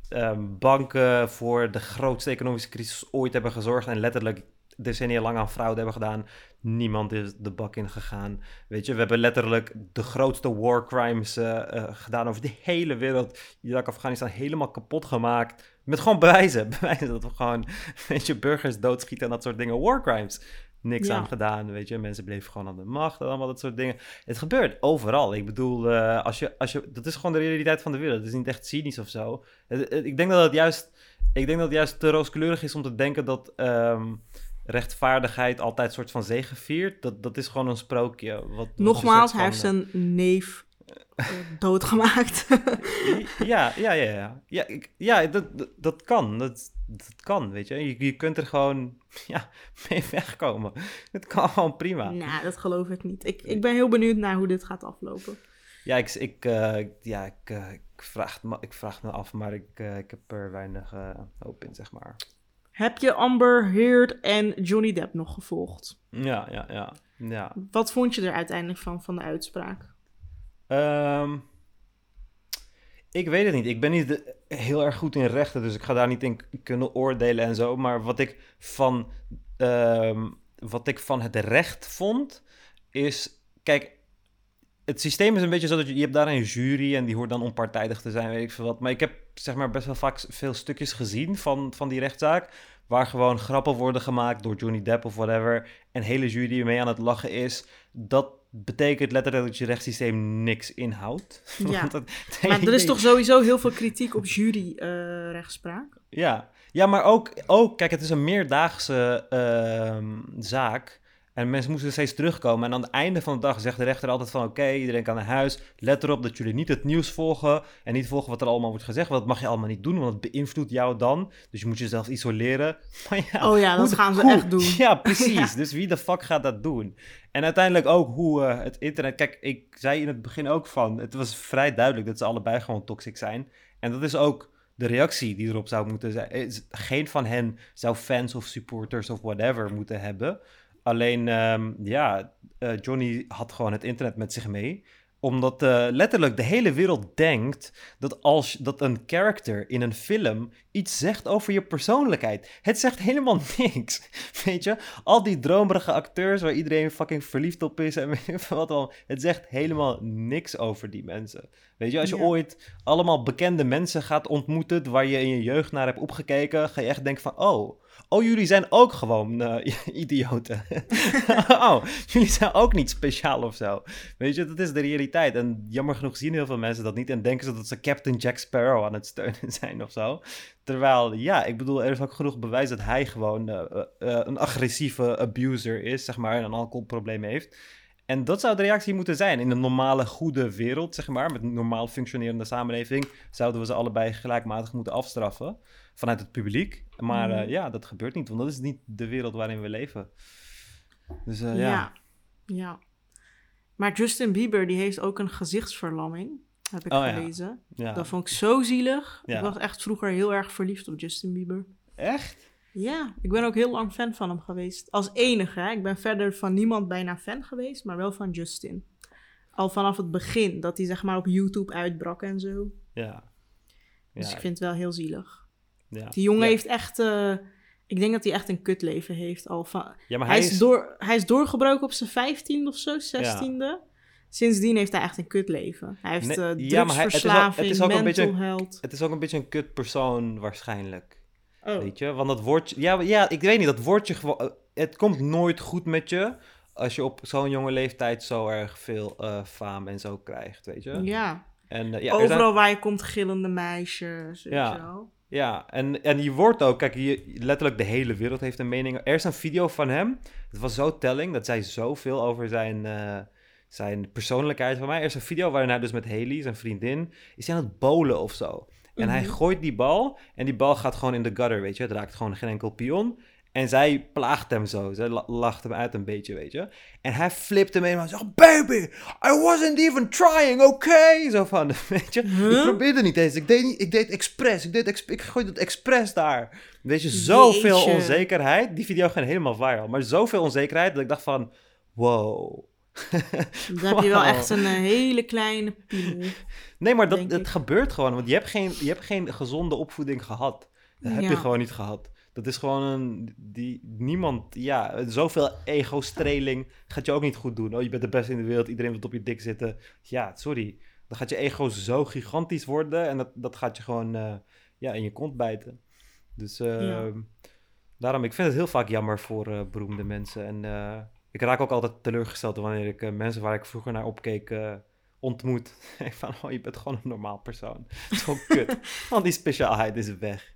ehm, banken voor de grootste economische crisis ooit hebben gezorgd en letterlijk decennia lang aan fraude hebben gedaan. Niemand is de bak in gegaan. Weet je, we hebben letterlijk de grootste war crimes eh, eh, gedaan over de hele wereld. Irak, Afghanistan helemaal kapot gemaakt. Met gewoon bewijzen. <laughs> Bewijzen dat we gewoon, weet je, burgers doodschieten en dat soort dingen. War crimes. Niks Ja. aan gedaan, weet je. Mensen bleven gewoon aan de macht en allemaal dat soort dingen. Het gebeurt overal. Ik bedoel, eh, als je, als je, dat is gewoon de realiteit van de wereld. Het is niet echt cynisch of zo. Het- het- ik denk dat het juist, ik denk dat het juist te rooskleurig is om te denken dat ehm, rechtvaardigheid altijd een soort van zegeviert. Dat, dat is gewoon een sprookje. Wat, Nogmaals, hij heeft zijn neef eh, doodgemaakt. eh, <laughs> Ja, ja, ja, ja. Ja, ik, ja dat, dat, dat kan. Dat, dat kan, weet je. je. Je kunt er gewoon <laughs> ja, mee wegkomen. Het kan gewoon prima. nou, dat geloof ik niet. Ik, ik ben heel benieuwd naar hoe dit gaat aflopen. Ja, ik, ik, eh, ja, ik, eh, ik, vraag me, ik vraag me af, maar ik, eh, ik heb er weinig eh, hoop in, zeg maar. Heb je Amber Heard en Johnny Depp nog gevolgd? Ja, ja, ja. ja. Wat vond je er uiteindelijk van, van de uitspraak? Ehm, ik weet het niet. Ik ben niet de- heel erg goed in rechten, dus ik ga daar niet in kunnen oordelen en zo. Maar wat ik van, ehm, wat ik van het recht vond, is... Kijk, het systeem is een beetje zo dat je, je hebt daar een jury en die hoort dan onpartijdig te zijn, weet ik veel wat. Maar ik heb zeg maar best wel vaak veel stukjes gezien van, van die rechtszaak, waar gewoon grappen worden gemaakt door Johnny Depp of whatever, en hele jury mee aan het lachen is. Dat betekent letterlijk dat je rechtssysteem niks inhoudt. <laughs> Ja. Maar er is toch sowieso heel veel kritiek op jury-rechtspraak? Ja, ja maar ook, ook, kijk, het is een meerdaagse ehm, zaak. En mensen moesten steeds terugkomen. En aan het einde van de dag zegt de rechter altijd van... oké, iedereen kan naar huis. Let erop dat jullie niet het nieuws volgen... en niet volgen wat er allemaal wordt gezegd. Want dat mag je allemaal niet doen, want het beïnvloedt jou dan. Dus je moet jezelf isoleren. <laughs> Maar ja, oh ja, dat gaan ze hoe- echt doen. <laughs> <laughs> Ja, precies. Ja. Dus wie de fuck gaat dat doen? En uiteindelijk ook hoe eh, het internet... Kijk, ik zei in het begin ook van... Het was vrij duidelijk dat ze allebei gewoon toxic zijn. En dat is ook de reactie die erop zou moeten zijn. Is- Geen van hen zou fans of supporters of whatever moeten hebben. Alleen, ehm, ja, eh, Johnny had gewoon het internet met zich mee. Omdat eh, letterlijk de hele wereld denkt dat als dat een character in een film iets zegt over je persoonlijkheid. Het zegt helemaal <laughs> niks. Weet je? Al die dromerige acteurs waar iedereen fucking verliefd op is en <laughs> wat al. Het zegt helemaal niks over die mensen. Weet je, als je Ja. ooit allemaal bekende mensen gaat ontmoeten waar je in je jeugd naar hebt opgekeken, ga je echt denken van, oh, oh jullie zijn ook gewoon eh, <laughs> idioten. <laughs> oh, jullie zijn ook niet speciaal of zo. Weet je, dat is de realiteit. En jammer genoeg zien heel veel mensen dat niet en denken ze dat ze Captain Jack Sparrow aan het steunen <laughs> zijn of zo. Terwijl, ja, ik bedoel, er is ook genoeg bewijs dat hij gewoon eh, eh, een agressieve abuser is, zeg maar, en een alcoholprobleem heeft. En dat zou de reactie moeten zijn. In een normale, goede wereld, zeg maar, met een normaal functionerende samenleving, zouden we ze allebei gelijkmatig moeten afstraffen vanuit het publiek. Maar eh, Mhm. ja, dat gebeurt niet, want dat is niet de wereld waarin we leven. Dus eh, ja. ja. ja. Maar Justin Bieber, die heeft ook een gezichtsverlamming, heb ik Oh, ja. gelezen. ja. Dat vond ik zo zielig. Ja. Ik was echt vroeger heel erg verliefd op Justin Bieber. Echt? Ja, ik ben ook heel lang fan van hem geweest. Als enige, hè. Ik ben verder van niemand bijna fan geweest, maar wel van Justin. Al vanaf het begin, dat hij zeg maar op YouTube uitbrak en zo. Ja. Dus Ja, ik vind het wel heel zielig. Ja. Die jongen ja. heeft echt... eh, ik denk dat hij echt een kutleven heeft. Al van, Ja, maar hij, is door, hij is doorgebroken op zijn vijftiende of zo, zestiende. Sindsdien heeft hij echt een kutleven. Hij heeft Nee, eh ja, ook- het drugsverslaving, een mental beetje- health. Het is ook een beetje een kut persoon waarschijnlijk. Oh. Weet je? Want dat woordje... Ja, ja, ik weet niet, dat woordje gewoon... eh, Het komt nooit goed met je als je op zo'n jonge leeftijd zo erg veel eh faam en zo krijgt, weet je? Ja, En, eh, ja, er zijn- overal waar je komt gillende meisjes, weet Ja. je wel. Ja, en, en je wordt ook, kijk, je, letterlijk de hele wereld heeft een mening. Er is een video van hem, het was zo telling, dat zei zoveel over zijn, eh, zijn persoonlijkheid van mij. Er is een video waarin hij dus met Haley, zijn vriendin, is hij aan het bowlen of zo. En hij Mhm. gooit die bal en die bal gaat gewoon in de gutter, weet je. Het raakt gewoon geen enkel pion. En zij plaagt hem zo. Zij la- lacht hem uit een beetje, weet je. En hij flipt hem helemaal zo. Baby, I wasn't even trying, okay? Zo van, <laughs> weet je. Ik probeerde niet eens. Ik deed, niet, ik deed expres. Ik, deed ex, ik gooide het expres daar. Weet je, zoveel Jeetje. onzekerheid. Die video ging helemaal viral. Maar zoveel onzekerheid dat ik dacht van... Wow. <laughs> Dan heb je wel echt een eh, hele kleine piemel. Nee, maar dat, het gebeurt gewoon. Want je hebt, geen, je hebt geen gezonde opvoeding gehad. Dat heb Ja. je gewoon niet gehad. Dat is gewoon een... Die, niemand... Ja, zoveel ego-streling gaat je ook niet goed doen. Oh, je bent de beste in de wereld. Iedereen wil op je dik zitten. Ja, sorry. Dan gaat je ego zo gigantisch worden. En dat, dat gaat je gewoon eh, ja, in je kont bijten. Dus eh, Ja. daarom... Ik vind het heel vaak jammer voor eh, beroemde mensen. En eh, ik raak ook altijd teleurgesteld wanneer ik mensen waar ik vroeger naar opkeek... ontmoet. <laughs> van, oh, je bent gewoon een normaal persoon. <laughs> Het is gewoon kut. <laughs> Want die speciaalheid is weg.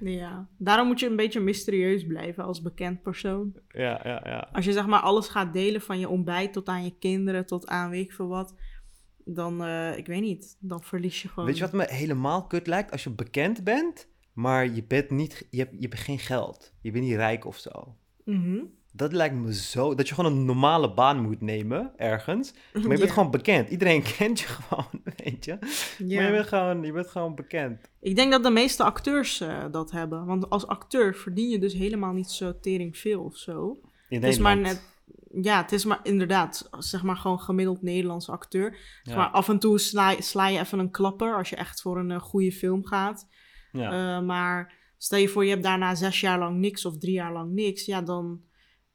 Ja, daarom moet je een beetje mysterieus blijven als bekend persoon. Ja, ja, ja. Als je zeg maar alles gaat delen van je ontbijt tot aan je kinderen, tot aan weet ik veel wat, dan, eh, ik weet niet, dan verlies je gewoon. Weet je wat me helemaal kut lijkt? Als je bekend bent, maar je bent niet, je hebt, je hebt geen geld. Je bent niet rijk of zo. Mhm. Dat lijkt me zo, dat je gewoon een normale baan moet nemen, ergens. <laughs> Maar je bent Ja. gewoon bekend. Iedereen <laughs> kent je gewoon, weet je. Ja. Maar je bent, gewoon, je bent gewoon bekend. Ik denk dat de meeste acteurs eh, dat hebben. Want als acteur verdien je dus helemaal niet zo tering veel of zo. In Het is maar net, ja, het is maar inderdaad, zeg maar gewoon gemiddeld Nederlandse acteur. Zeg Ja. maar af en toe sla, sla je even een klapper als je echt voor een eh, goede film gaat. Ja. Eh, maar stel je voor, je hebt daarna zes jaar lang niks of drie jaar lang niks. Ja, dan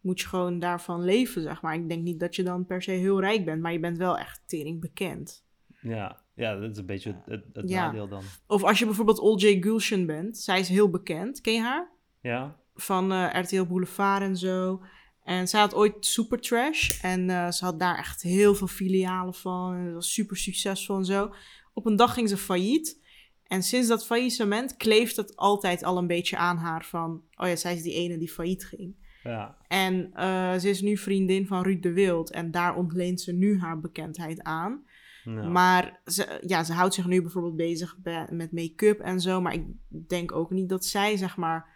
moet je gewoon daarvan leven, zeg maar. Ik denk niet dat je dan per se heel rijk bent, maar je bent wel echt tering bekend. ja. ja, dat is een beetje het, Ja. nadeel dan. Of als je bijvoorbeeld Oljay Gulshan bent. Zij is heel bekend. Ken je haar? Ja, Van eh, RTL Boulevard en zo. En zij had ooit Super Trash. En eh, ze had daar echt heel veel filialen van. En was super succesvol en zo. Op een dag ging ze failliet. En sinds dat faillissement kleeft het altijd al een beetje aan haar van... Oh ja, zij is die ene die failliet ging. Ja, En eh, ze is nu vriendin van Ruud de Wild. En daar ontleent ze nu haar bekendheid aan. ja. Maar ze, ja, ze houdt zich nu bijvoorbeeld bezig met make-up en zo. Maar ik denk ook niet dat zij, zeg maar...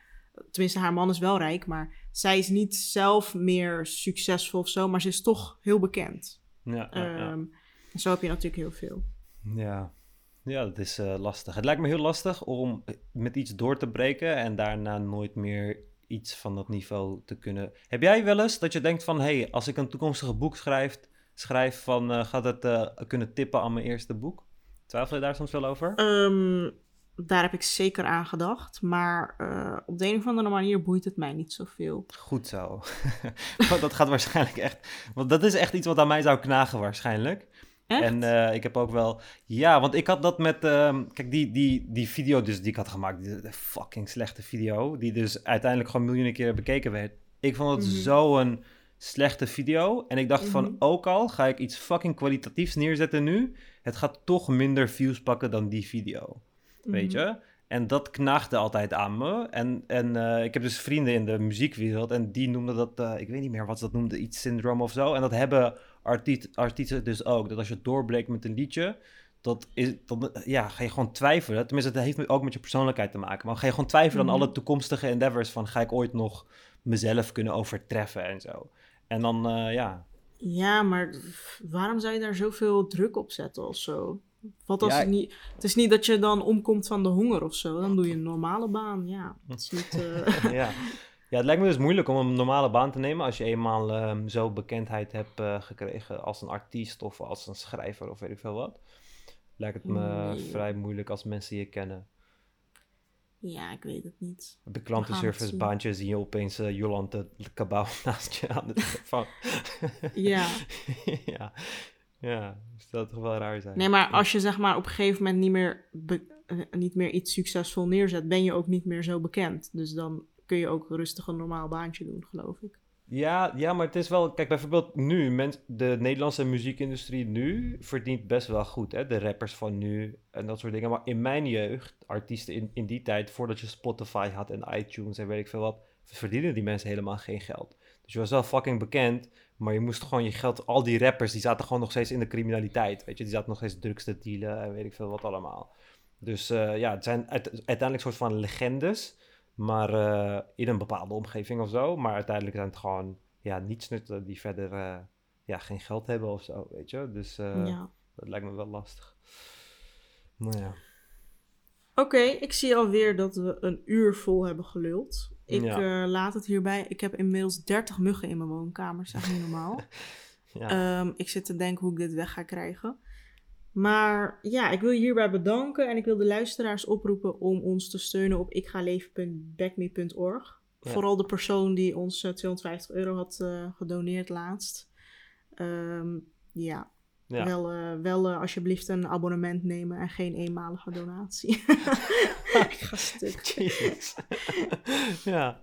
Tenminste, haar man is wel rijk, maar zij is niet zelf meer succesvol of zo. Maar ze is toch heel bekend. ja, ja, ja. Ehm, zo heb je natuurlijk heel veel. Ja, ja dat is eh, lastig. Het lijkt me heel lastig om met iets door te breken en daarna nooit meer iets van dat niveau te kunnen. Heb jij wel eens dat je denkt van, hé, hey, als ik een toekomstige boek schrijf, schrijf van, eh, gaat het eh, kunnen tippen aan mijn eerste boek? Twijfel je daar soms wel over? Ehm, daar heb ik zeker aan gedacht. Maar eh, op de een of andere manier boeit het mij niet zoveel. Goed zo. <laughs> Dat gaat waarschijnlijk echt... Want dat is echt iets wat aan mij zou knagen waarschijnlijk. Echt? En eh, ik heb ook wel... Ja, want ik had dat met... ehm, kijk, die, die, die video dus die ik had gemaakt. Die, de fucking slechte video. Die dus uiteindelijk gewoon miljoenen keren bekeken werd. Ik vond het Mhm. zo'n slechte video. En ik dacht Mhm. van, ook al ga ik iets fucking kwalitatiefs neerzetten nu... Het gaat toch minder views pakken dan die video. Weet Mhm. je? En dat knaagde altijd aan me. En, en eh, ik heb dus vrienden in de muziekwereld en die noemden dat, eh, ik weet niet meer wat ze dat noemden, iets syndroom of zo. En dat hebben artiest, artiesten dus ook. Dat als je doorbreekt met een liedje, dat is, dan ja, ga je gewoon twijfelen. Tenminste, dat heeft ook met je persoonlijkheid te maken. Maar ga je gewoon twijfelen aan Mhm. alle toekomstige endeavors van, ga ik ooit nog mezelf kunnen overtreffen en zo. En dan, eh, ja, Ja, maar waarom zou je daar zoveel druk op zetten of zo? Wat als Ja, het niet... Het is niet dat je dan omkomt van de honger of zo. Dan doe je een normale baan. Ja, het is niet... eh, <laughs> ja. <laughs> ja, het lijkt me dus moeilijk om een normale baan te nemen als je eenmaal ehm, zo bekendheid hebt eh, gekregen als een artiest of als een schrijver of weet ik veel wat. Lijkt het me Nee. vrij moeilijk als mensen je kennen. ja, ik weet het niet. Op de gaan het klantenservice zien. baantje zie je opeens eh Jolante Cabau <laughs> naast je aan de telefoon. <laughs> Ja. <laughs> ja. Ja, dus dat toch wel raar zijn. Nee, maar als je zeg maar op een gegeven moment niet meer, eh, niet meer iets succesvol neerzet, ben je ook niet meer zo bekend. Dus dan kun je ook rustig een normaal baantje doen, geloof ik. Ja, ja, maar het is wel... Kijk, bijvoorbeeld nu, de Nederlandse muziekindustrie nu verdient best wel goed, hè? De rappers van nu en dat soort dingen. Maar in mijn jeugd, artiesten in, in die tijd, voordat je Spotify had en iTunes en weet ik veel wat, verdienen die mensen helemaal geen geld. Dus je was wel fucking bekend, maar je moest gewoon je geld... Al die rappers, die zaten gewoon nog steeds in de criminaliteit, weet je. Die zaten nog steeds drugs te dealen en weet ik veel wat allemaal. Dus eh, ja, het zijn uite- uiteindelijk soort van legendes... Maar eh, in een bepaalde omgeving of zo. Maar uiteindelijk zijn het gewoon ja, nietsnutten die verder eh, ja, geen geld hebben of zo, weet je. Dus eh, ja. dat lijkt me wel lastig. Ja. Oké, ik zie alweer dat we een uur vol hebben geluld. Ik Ja. laat het hierbij. Ik heb inmiddels 30 muggen in mijn woonkamer, echt niet normaal. <laughs> ja. Ehm, ik zit te denken hoe ik dit weg ga krijgen. Maar ja, ik wil je hierbij bedanken en ik wil de luisteraars oproepen om ons te steunen op ikgaleven.backme.org. Ja. Vooral de persoon die ons eh, 250 euro had eh, gedoneerd laatst. Ehm, ja, ja. wel, eh, wel eh, alsjeblieft een abonnement nemen en geen eenmalige donatie. <laughs> ik ga stuk. <laughs> Ja.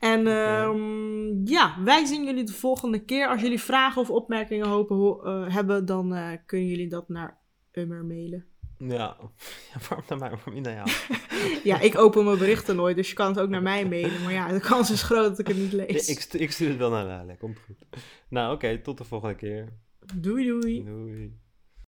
En ehm, ja, wij zien jullie de volgende keer. Als jullie vragen of opmerkingen hopen, ho- eh, hebben, dan eh, kunnen jullie dat naar Ummer mailen. Ja. <laughs> ja. Waarom naar mij? Waarom niet naar jou? Ja, ik open mijn berichten nooit, dus je kan het ook naar mij mailen. Maar ja, de kans is groot dat ik het niet lees. ik, ik stuur het wel naar Lale. Komt goed. Nou, oké. tot de volgende keer. Doei doei. Doei.